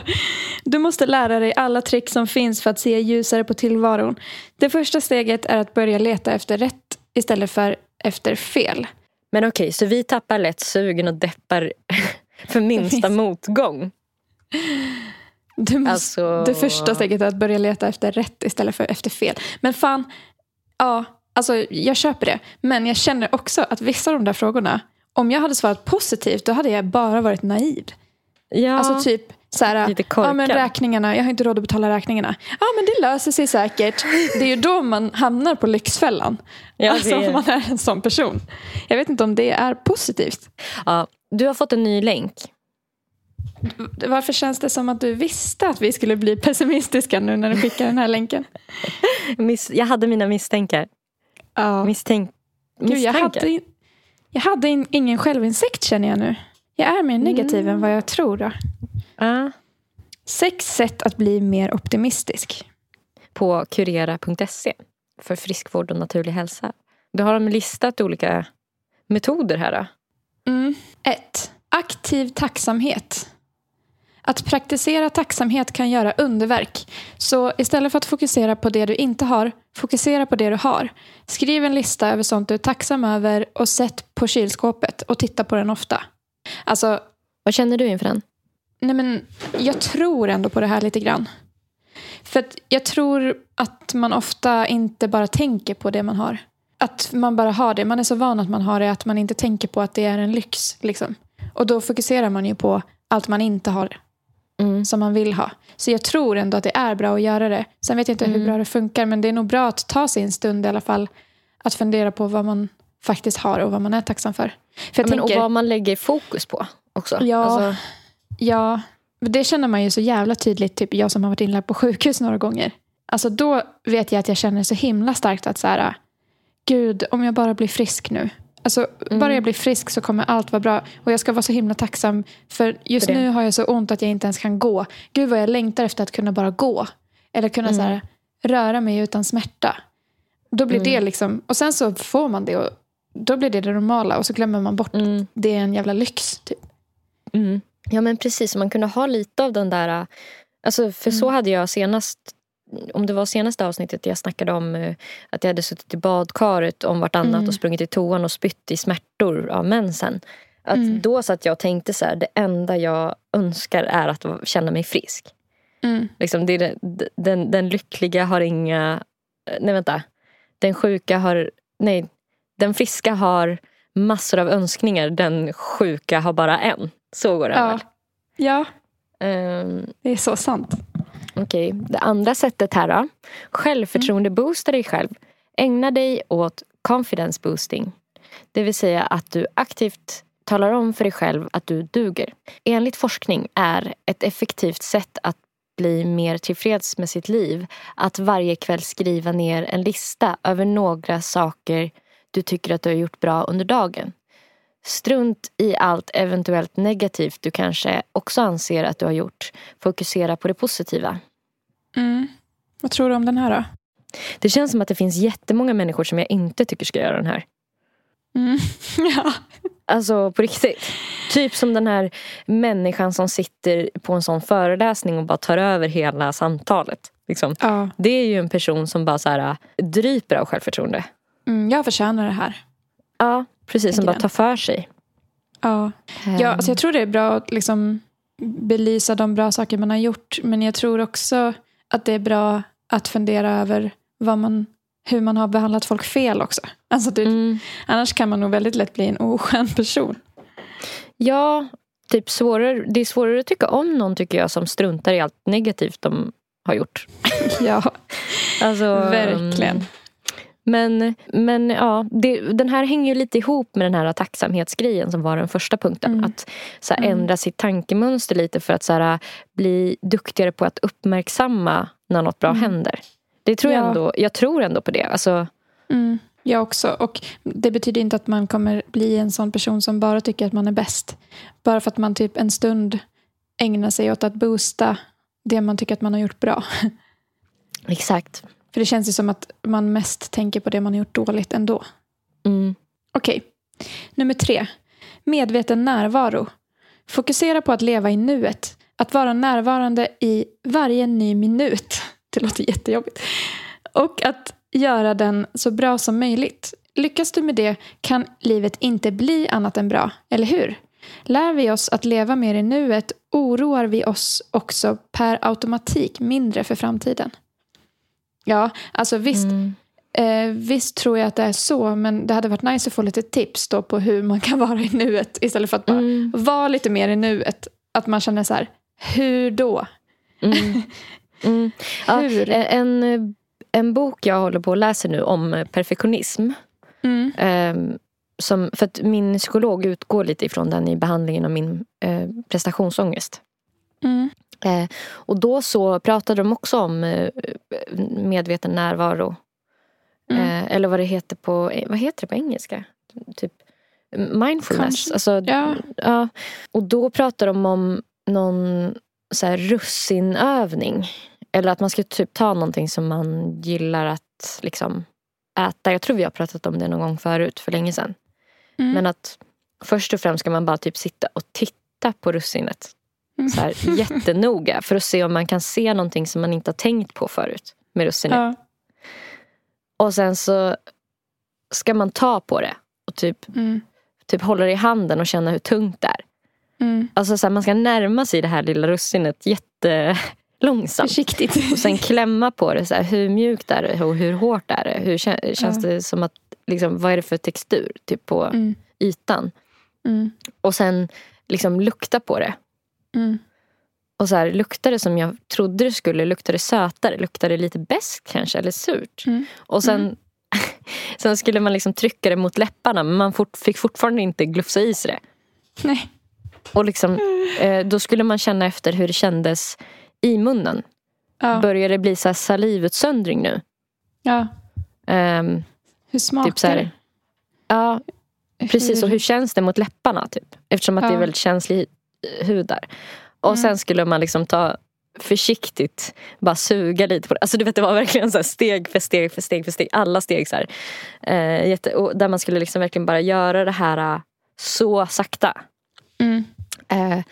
du måste lära dig alla trick som finns för att se ljusare på tillvaron. Det första steget är att börja leta efter rätt istället för efter fel. Men okej, så vi tappar lätt sugen och deppar för minsta motgång. Du måste, alltså... Det första steget är att börja leta efter rätt istället för efter fel. Men fan, ja, alltså jag köper det. Men jag känner också att vissa av de där frågorna, om jag hade svarat positivt, då hade jag bara varit naiv. Ja, alltså typ så här, ja men räkningarna, jag har inte råd att betala räkningarna. Ja men det löser sig säkert. Det är ju då man hamnar på Lyxfällan. Ja, alltså om man är en sån person. Jag vet inte om det är positivt. Ja, du har fått en ny länk. Varför känns det som att du visste att vi skulle bli pessimistiska nu när du skickar den här länken? jag hade mina misstänkar. Ja. Misstänk, Gud, jag hade, jag hade in, ingen självinsikt känner jag nu. Jag är mer negativ mm. än vad jag tror. Då. Uh. Sex sätt att bli mer optimistisk. På kurera.se för friskvård och naturlig hälsa. Då har de listat olika metoder här. Då. Mm. Ett. Aktiv tacksamhet. Att praktisera tacksamhet kan göra underverk. Så istället för att fokusera på det du inte har, fokusera på det du har. Skriv en lista över sånt du är tacksam över och sätt på kylskåpet och titta på den ofta. Alltså, Vad känner du inför den? Nej men, jag tror ändå på det här lite grann. För jag tror att man ofta inte bara tänker på det man har. Att man bara har det. Man är så van att man har det att man inte tänker på att det är en lyx. Liksom. Och då fokuserar man ju på allt man inte har som man vill ha. Så jag tror ändå att det är bra att göra det. Sen vet jag inte mm. hur bra det funkar men det är nog bra att ta sig en stund i alla fall att fundera på vad man faktiskt har och vad man är tacksam för. för ja, tänker, och vad man lägger fokus på också. Ja, alltså. ja, det känner man ju så jävla tydligt. Typ jag som har varit inlagd på sjukhus några gånger. Alltså då vet jag att jag känner så himla starkt att så här, gud om jag bara blir frisk nu. Alltså, mm. Bara jag blir frisk så kommer allt vara bra. Och jag ska vara så himla tacksam. För just för nu har jag så ont att jag inte ens kan gå. Gud vad jag längtar efter att kunna bara gå. Eller kunna mm. så här, röra mig utan smärta. Då blir mm. det liksom, och sen så får man det och då blir det det normala och så glömmer man bort mm. det är en jävla lyx. Typ. Mm. Ja men precis, man kunde ha lite av den där... Alltså, för så mm. hade jag senast om det var senaste avsnittet jag snackade om eh, att jag hade suttit i badkaret om vartannat mm. och sprungit i toan och spytt i smärtor av mensen. Att mm. Då satt jag och tänkte så här, det enda jag önskar är att känna mig frisk. Mm. Liksom, det är, den, den lyckliga har inga... Eh, nej vänta. Den sjuka har... Nej. Den friska har massor av önskningar. Den sjuka har bara en. Så går det ja. väl? Ja. Um, det är så sant. Okej, okay. det andra sättet här då. Självförtroende mm. boosta dig själv. Ägna dig åt confidence boosting. Det vill säga att du aktivt talar om för dig själv att du duger. Enligt forskning är ett effektivt sätt att bli mer tillfreds med sitt liv att varje kväll skriva ner en lista över några saker du tycker att du har gjort bra under dagen strunt i allt eventuellt negativt du kanske också anser att du har gjort. Fokusera på det positiva. Mm. Vad tror du om den här då? Det känns som att det finns jättemånga människor som jag inte tycker ska göra den här. Mm. ja. Alltså på riktigt. Typ som den här människan som sitter på en sån föreläsning och bara tar över hela samtalet. Liksom. ja. Det är ju en person som bara så här, dryper av självförtroende. Mm, jag förtjänar det här. Ja, precis. Som bara tar för sig. Ja. Ja, alltså jag tror det är bra att liksom belysa de bra saker man har gjort. Men jag tror också att det är bra att fundera över vad man, hur man har behandlat folk fel också. Alltså det, Mm. Annars kan man nog väldigt lätt bli en oskön person. Ja, typ svårare, det är svårare att tycka om någon tycker jag som struntar i allt negativt de har gjort. Ja, Alltså, verkligen. Men, men ja, det, den här hänger ju lite ihop med den här tacksamhetsgrejen som var den första punkten. Mm. Att så här, Mm. ändra sitt tankemönster lite för att så här, bli duktigare på att uppmärksamma när något bra Mm. händer. Det tror jag, Ja. ändå, jag tror ändå på det. Alltså, Mm, jag också. Och det betyder inte att man kommer bli en sån person som bara tycker att man är bäst. Bara för att man typ en stund ägnar sig åt att boosta det man tycker att man har gjort bra. exakt. För det känns ju som att man mest tänker på det man har gjort dåligt ändå. Mm. Okej. Nummer tre. Medveten närvaro. Fokusera på att leva i nuet. Att vara närvarande i varje ny minut. Det låter jättejobbigt. Och att göra den så bra som möjligt. Lyckas du med det kan livet inte bli annat än bra, eller hur? Lär vi oss att leva mer i nuet oroar vi oss också per automatik mindre för framtiden. Ja, alltså visst, Mm. Eh, visst tror jag att det är så, men det hade varit nice att få lite tips då på hur man kan vara i nuet istället för att bara Mm. vara lite mer i nuet. Att man känner så här, hur då? Mm. Mm. Ja, Hur? en, en bok jag håller på att läsa nu om perfektionism. Mm. Ehm, som, för att min psykolog utgår lite ifrån den i behandlingen av min eh, prestationsångest. Eh, och då så pratade de också om eh, medveten närvaro. Mm. Eh, eller vad det heter på, vad heter det på engelska? Typ mindfulness. Alltså, Ja. ja. Och då pratar de om någon så här russinövning. Eller att man ska typ ta någonting som man gillar att liksom äta. Jag tror vi har pratat om det någon gång förut för länge sedan. Mm. Men att först och främst ska man bara typ sitta och titta på russinet. Mm. Så här, jättenoga för att se om man kan se någonting som man inte har tänkt på förut med russinet. Ja. Och sen så ska man ta på det och typ, Mm. typ hålla det i handen och känna hur tungt det är. Mm. Alltså så här, man ska närma sig det här lilla russinet jättelångsamt. Försiktigt. Och sen klämma på det. Så här, hur mjukt är det och hur hårt är det? Hur kän- känns Ja. det som att, liksom, vad är det för textur typ på Mm. ytan? Mm. Och sen liksom lukta på det. Mm. Och så här, luktar det som jag trodde det skulle? Luktar det sötare? Luktar det lite beskt kanske? Eller surt? Mm. Och sen, sen skulle man liksom trycka det mot läpparna men man fort, fick fortfarande inte glufsa i sig det. Nej. Och liksom, eh, då skulle man känna efter hur det kändes i munnen. Ja. Börjar det bli så salivutsöndring nu? ja. Ehm, Hur smakar typ så här, ja, det? precis. Och hur känns det mot läpparna? Typ? Eftersom att det är Ja. väldigt känslig hud där. Och Mm. sen skulle man liksom ta försiktigt bara suga lite på det. Alltså du vet det var verkligen så steg för steg för steg för steg. Alla steg så här. Eh, jätte, och där man skulle liksom verkligen bara göra det här eh, så sakta. Mm. Eh,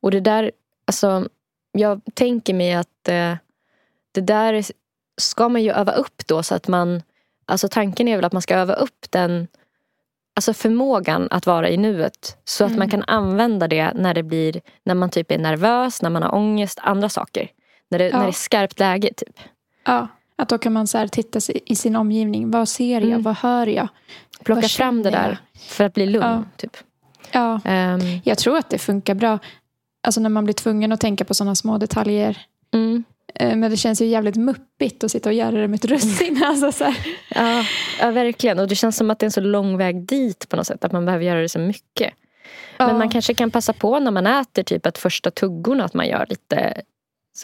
och det där, alltså jag tänker mig att eh, det där ska man ju öva upp då så att man, alltså tanken är väl att man ska öva upp den Alltså förmågan att vara i nuet. Så att Mm. man kan använda det när det blir, när man typ är nervös, när man har ångest, andra saker. När det, Ja. när det är skarpt läge typ. Ja. Att då kan man så titta i sin omgivning. Vad ser jag? Mm. Vad hör jag? Plocka Vad fram det där jag? för att bli lugn. Ja. Typ. Ja. Ehm, Jag tror att det funkar bra. Alltså när man blir tvungen att tänka på sådana små detaljer. mm. Eh, Men det känns ju jävligt muppigt att sitta och göra det med ett russin. Alltså så ja, ja, verkligen. Och det känns som att det är en så lång väg dit på något sätt. Att man behöver göra det så mycket. Ja. Men man kanske kan passa på när man äter typ att första tuggorna att man gör lite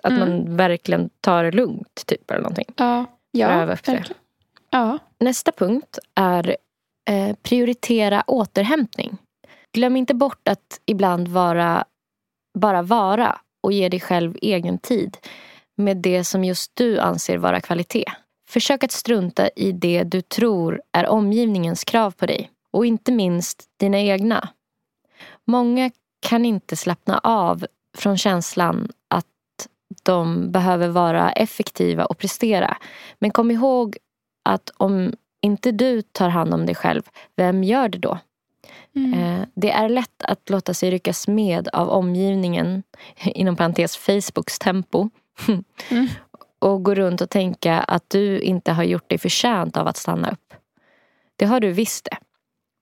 att Mm. man verkligen tar det lugnt typ eller någonting. Ja, ja verkligen. Ja. Nästa punkt är eh, prioritera återhämtning. glöm inte bort att ibland vara, bara vara och ge dig själv egen tid med det som just du anser vara kvalitet. Försök att strunta i det du tror är omgivningens krav på dig och inte minst dina egna. Många kan inte slappna av från känslan att de behöver vara effektiva och prestera. Men kom ihåg att om inte du tar hand om dig själv, vem gör det då? Mm. Eh, det är lätt att låta sig ryckas med av omgivningen, inom parentes Facebooks tempo. Mm. och gå runt och tänka att du inte har gjort dig förtjänt av att stanna upp. Det har du visst det.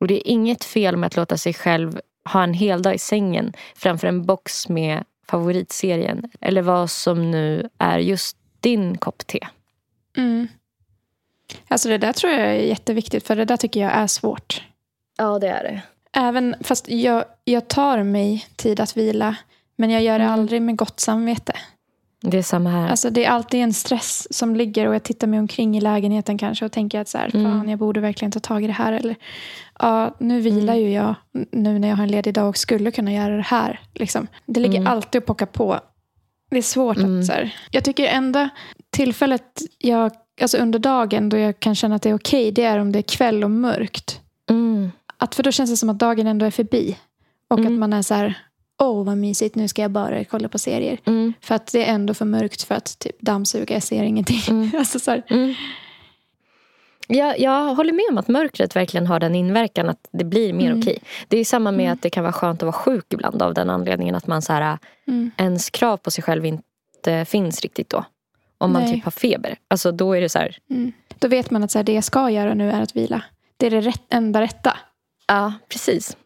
Och det är inget fel med att låta sig själv ha en hel dag i sängen framför en box med favoritserien. Eller vad som nu är just din kopp te. Mm. Alltså det där tror jag är jätteviktigt för det där tycker jag är svårt. Ja det är det. Även fast jag, jag tar mig tid att vila. Men jag gör det mm. aldrig med gott samvete. Det är samma här. Alltså det är alltid en stress som ligger och jag tittar mig omkring i lägenheten kanske och tänker att så här, mm. fan, jag borde verkligen ta tag i det här. Eller ja, nu vilar mm. ju jag nu när jag har en ledig dag och skulle kunna göra det här. Liksom. Det ligger mm. alltid och pockar på. Det är svårt mm. att så här, Jag tycker enda tillfället jag, alltså under dagen då jag kan känna att det är okej, okay, det är om det är kväll och mörkt. Mm. Att, för då känns det som att dagen ändå är förbi. Och att mm. man är så här, åh vad mysigt, nu ska jag bara kolla på serier. Mm. För att det är ändå för mörkt för att typ, dammsuga, jag ser ingenting. Mm. alltså, så mm. Jag, jag håller med om att mörkret verkligen har den inverkan att det blir mer mm. okej. Det är samma med mm. att det kan vara skönt att vara sjuk ibland av den anledningen att man så här, mm. ens krav på sig själv inte finns riktigt då. Om man Nej. typ har feber. Alltså då är det så här... Mm. Då vet man att så här, det jag ska göra nu är att vila. Det är det rätt, enda rätta. Ja, precis.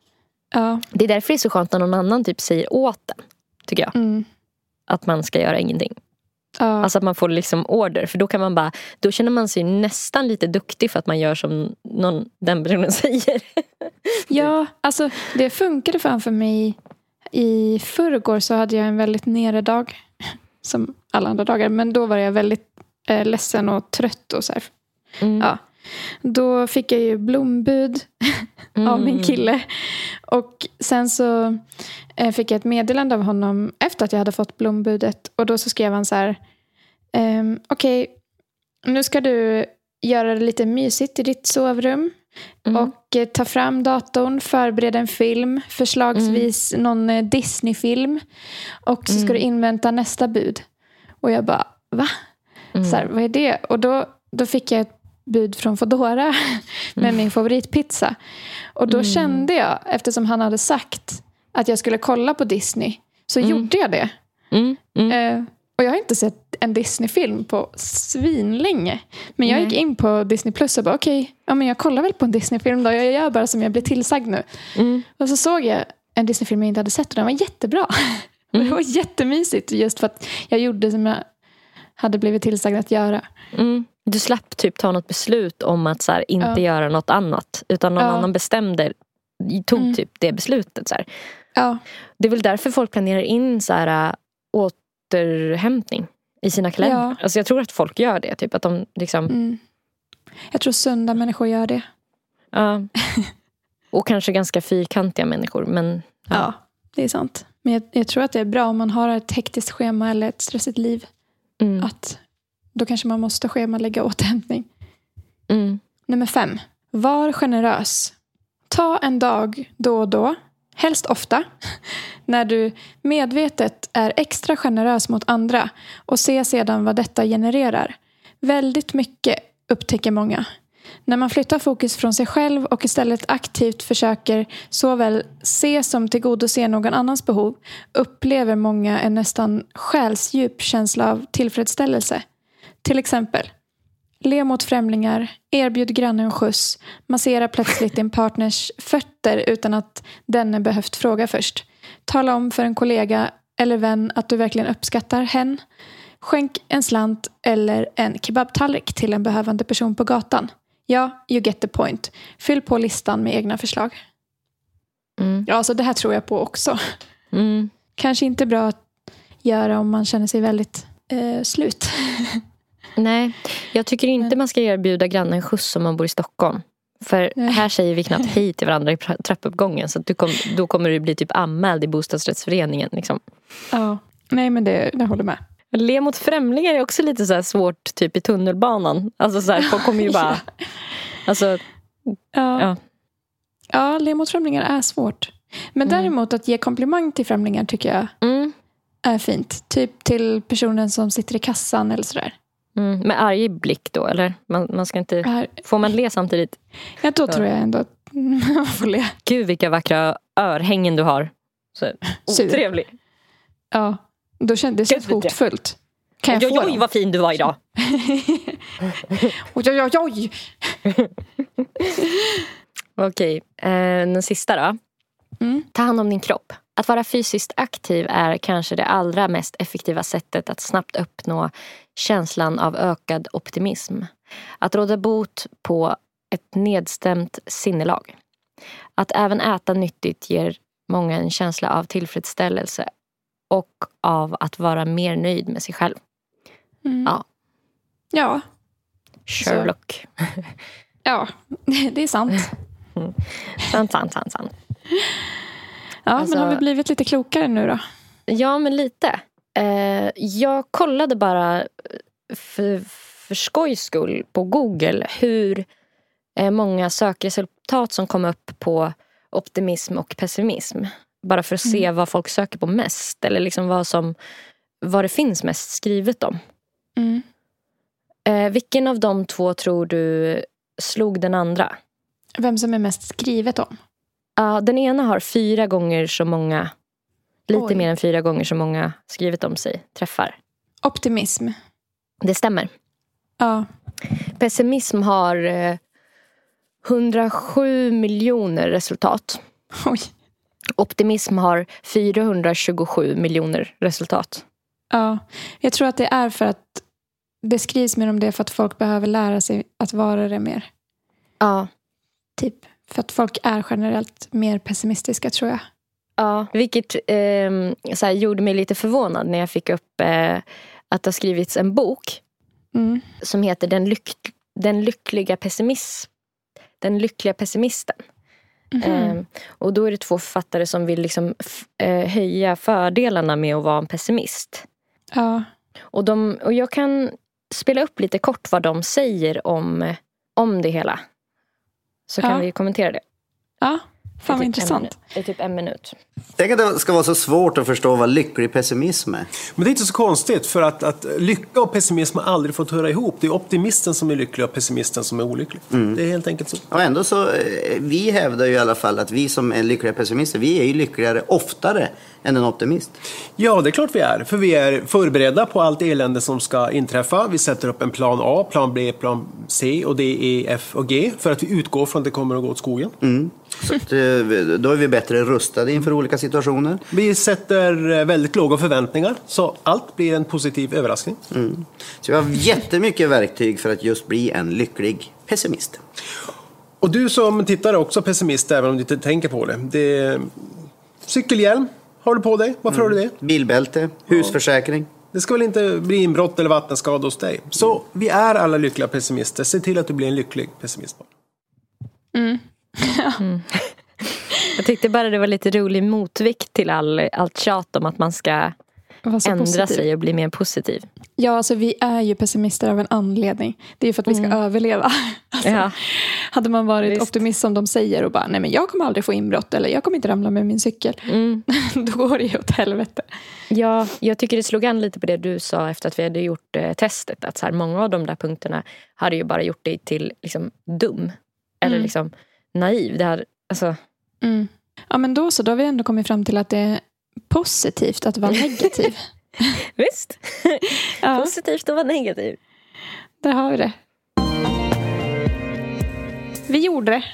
Ja. Det är därför det är så skönt när någon annan typ säger åt den. Tycker jag. Mm. Att man ska göra ingenting. Ja. Alltså att man får liksom order. För då kan man bara, då känner man sig nästan lite duktig för att man gör som någon, den personen säger. ja, alltså det funkade fan för mig. I förrgår så hade jag en väldigt nere dag. Som alla andra dagar. Men då var jag väldigt eh, ledsen och trött. och så mm. Ja. Då fick jag ju blombud mm. av min mm. kille. Och sen så eh, fick jag ett meddelande av honom efter att jag hade fått blombudet. Och då så skrev han så här. ehm, Okej, okay, nu ska du göra det lite mysigt i ditt sovrum. Mm. Och eh, ta fram datorn, förbereda en film, förslagsvis mm. någon eh, Disney-film. Och så ska du mm. invänta nästa bud. Och jag bara, va? Mm. Så här, vad är det? Och då, då fick jag ett bud från Fodora med mm. min favoritpizza. Och då mm. kände jag, eftersom han hade sagt att jag skulle kolla på Disney, så mm. gjorde jag det. Eh, och jag har inte sett en Disney-film på svinlänge. Men jag gick in på Disney Plus och bara okej, okay, ja, jag kollar väl på en Disney-film då. Jag gör bara som jag blir tillsagd nu. Mm. Och så såg jag en Disney-film jag inte hade sett och den var jättebra. Det var jättemysigt just för att jag gjorde som jag hade blivit tillsagd att göra. Mm. Du slapp typ ta något beslut om att så här, inte ja. göra något annat. Utan någon ja. annan bestämde, tog mm. typ det beslutet. Så ja. Det är väl därför folk planerar in så här, äh, återhämtning i sina kalendrar. Ja. Alltså jag tror att folk gör det. Typ, att de liksom... Mm. Jag tror sunda människor gör det. Ja. Och kanske ganska fyrkantiga människor. Men, ja. ja det är sant. Men jag, jag, tror att det är bra om man har ett hektiskt schema eller ett stressigt liv. Mm. Att då kanske man måste schemalägga återhämtning. Mm. Nummer fem. Var generös. Ta en dag då och då, helst ofta, när du medvetet är extra generös mot andra och se sedan vad detta genererar. Väldigt mycket, upptäcker många. När man flyttar fokus från sig själv och istället aktivt försöker såväl se som tillgodose någon annans behov upplever många en nästan själsdjup känsla av tillfredsställelse. Till exempel, le mot främlingar, erbjud grannen skjuts, massera plötsligt din partners fötter utan att denne behövt fråga först. Tala om för en kollega eller vän att du verkligen uppskattar hen. Skänk en slant eller en kebabtallrik till en behövande person på gatan. Ja, you get the point. Fyll på listan med egna förslag. Mm. Ja, alltså det här tror jag på också. Mm. Kanske inte bra att göra om man känner sig väldigt eh, slut. Nej, jag tycker inte man ska erbjuda grannen skjuts om man bor i Stockholm. För Nej. här säger vi knappt hej till varandra i trappuppgången. Så du kom, då kommer du bli typ anmäld i bostadsrättsföreningen. Liksom. Ja. Nej, men det, jag håller med. Le mot främlingar är också lite så här svårt typ i tunnelbanan. Alltså så här, folk kommer ju bara... Alltså, Ja, ja. ja le mot främlingar är svårt. Men Mm. däremot att ge komplimang till främlingar tycker jag Mm, är fint. Typ till personen som sitter i kassan eller sådär. Mm. Med arg blick då, eller? Man, man ska inte... Här, Får man le samtidigt? ja, då tror jag ändå att man får le. Gud vilka vackra örhängen du har. Så, otrevlig. Ja, då kändes det det- hotfullt. Kan jag Oj, oj, dem? vad fin du var idag. Oj, oj, oj, oj. Okej, eh, den sista då. Mm. Ta hand om din kropp. Att vara fysiskt aktiv är kanske det allra mest effektiva sättet att snabbt uppnå känslan av ökad optimism. Att råda bot på ett nedstämt sinnelag. Att även äta nyttigt ger många en känsla av tillfredsställelse och av att vara mer nöjd med sig själv. Mm. Ja. Ja, Sherlock. ja, det är sant. Sant, sant, sant, sant. Ja, Alltså- men har vi blivit lite klokare nu då? Ja, men lite. Eh, jag kollade bara för, för skojs skull på Google hur eh, många sökresultat som kom upp på optimism och pessimism. Bara för att se vad folk söker på mest. Eller liksom vad, som, vad det finns mest skrivet om. Mm. Eh, vilken av de två tror du slog den andra? Vem som är mest skrivet om? Ja, den ena har fyra gånger så många, lite Oj. mer än fyra gånger så många skrivit om sig, träffar. Optimism. Det stämmer. Ja, Pessimism har eh, 107 miljoner resultat. oj. Optimism har 427 miljoner resultat. Ja, jag tror att det är för att det skrivs mer om det för att folk behöver lära sig att vara det mer. Ja, Typ. För att folk är generellt mer pessimistiska tror jag. ja. vilket ehm, så här, gjorde mig lite förvånad när jag fick upp eh, att det har skrivits en bok Mm. som heter Den, lyck- den lyckliga pessimism. Den lyckliga pessimisten. Mhm. Ehm, och då är det två författare som vill liksom eh, höja fördelarna med att vara en pessimist. Ja, Och, de, och jag kan spela upp lite kort vad de säger om, om det hela. Så kan Ja. vi kommentera det. ja. Fan vad typ en intressant. minut. Det är typ en minut. Tänk att det ska vara så svårt att förstå vad lycklig pessimism är. Men det är inte så konstigt för att, att lycka och pessimism har aldrig fått höra ihop. Det är optimisten som är lycklig och pessimisten som är olycklig. Det är helt enkelt så. Och ändå så, eh, vi hävdar ju i alla fall att vi som är lyckliga pessimister, vi är ju lyckligare oftare än en optimist. Ja, det är klart vi är. För vi är förberedda på allt elände som ska inträffa. Vi sätter upp en plan A, plan B, plan C och D, E, F och G. För att vi utgår från att det kommer att gå åt skogen. Så att, eh, då är vi bättre rustade inför olika situationer. Vi sätter eh, väldigt låga förväntningar. Så allt blir en positiv överraskning. Så vi har jättemycket verktyg för att just bli en lycklig pessimist. Och du som tittar är också pessimist även om du inte tänker på det. det cykelhjälm har du på dig. Varför har du det? Bilbälte, husförsäkring. Det ska väl inte bli inbrott eller vattenskada hos dig. Så vi är alla lyckliga pessimister. Se till att du blir en lycklig pessimist. Jag tyckte bara det var lite rolig motvikt till all, allt tjat om att man ska ändra positiv. sig och bli mer positiv. Ja, alltså vi är ju pessimister av en anledning. Det är ju för att vi ska överleva. Alltså, Ja. Hade man varit Visst. optimist som de säger och bara, nej men jag kommer aldrig få inbrott eller jag kommer inte ramla med min cykel. Mm. Då går det ju åt helvete. Ja, jag tycker det slog an lite på det du sa efter att vi hade gjort eh, testet. Att så här, många av de där punkterna hade ju bara gjort dig till liksom, dum. Eller Mm. liksom naiv. Det här, alltså, Mm. Ja men då så, då har vi ändå kommit fram till att det är positivt att vara negativ. visst, ja, positivt att vara negativ. där har vi det. Vi gjorde det.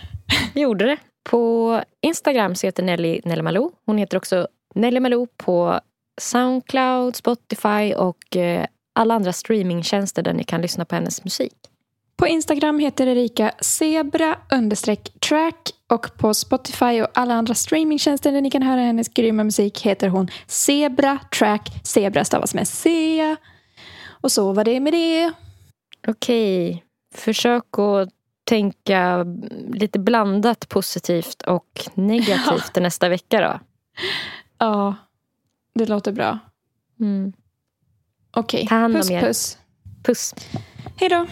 Vi gjorde det. På Instagram så heter Nelly Nelly Malou. Hon heter också Nelly Malou på Soundcloud, Spotify och eh, alla andra streamingtjänster där ni kan lyssna på hennes musik. På Instagram heter Erika zebra track och på Spotify och alla andra streamingtjänster där ni kan höra hennes grymma musik heter hon Zebra track. Zebra stavas med C. Och så var det med det. Okej, försök att tänka lite blandat positivt och negativt nästa vecka då. Ja, det låter bra. Mm. Okej, om puss er. puss. Puss. Hej då.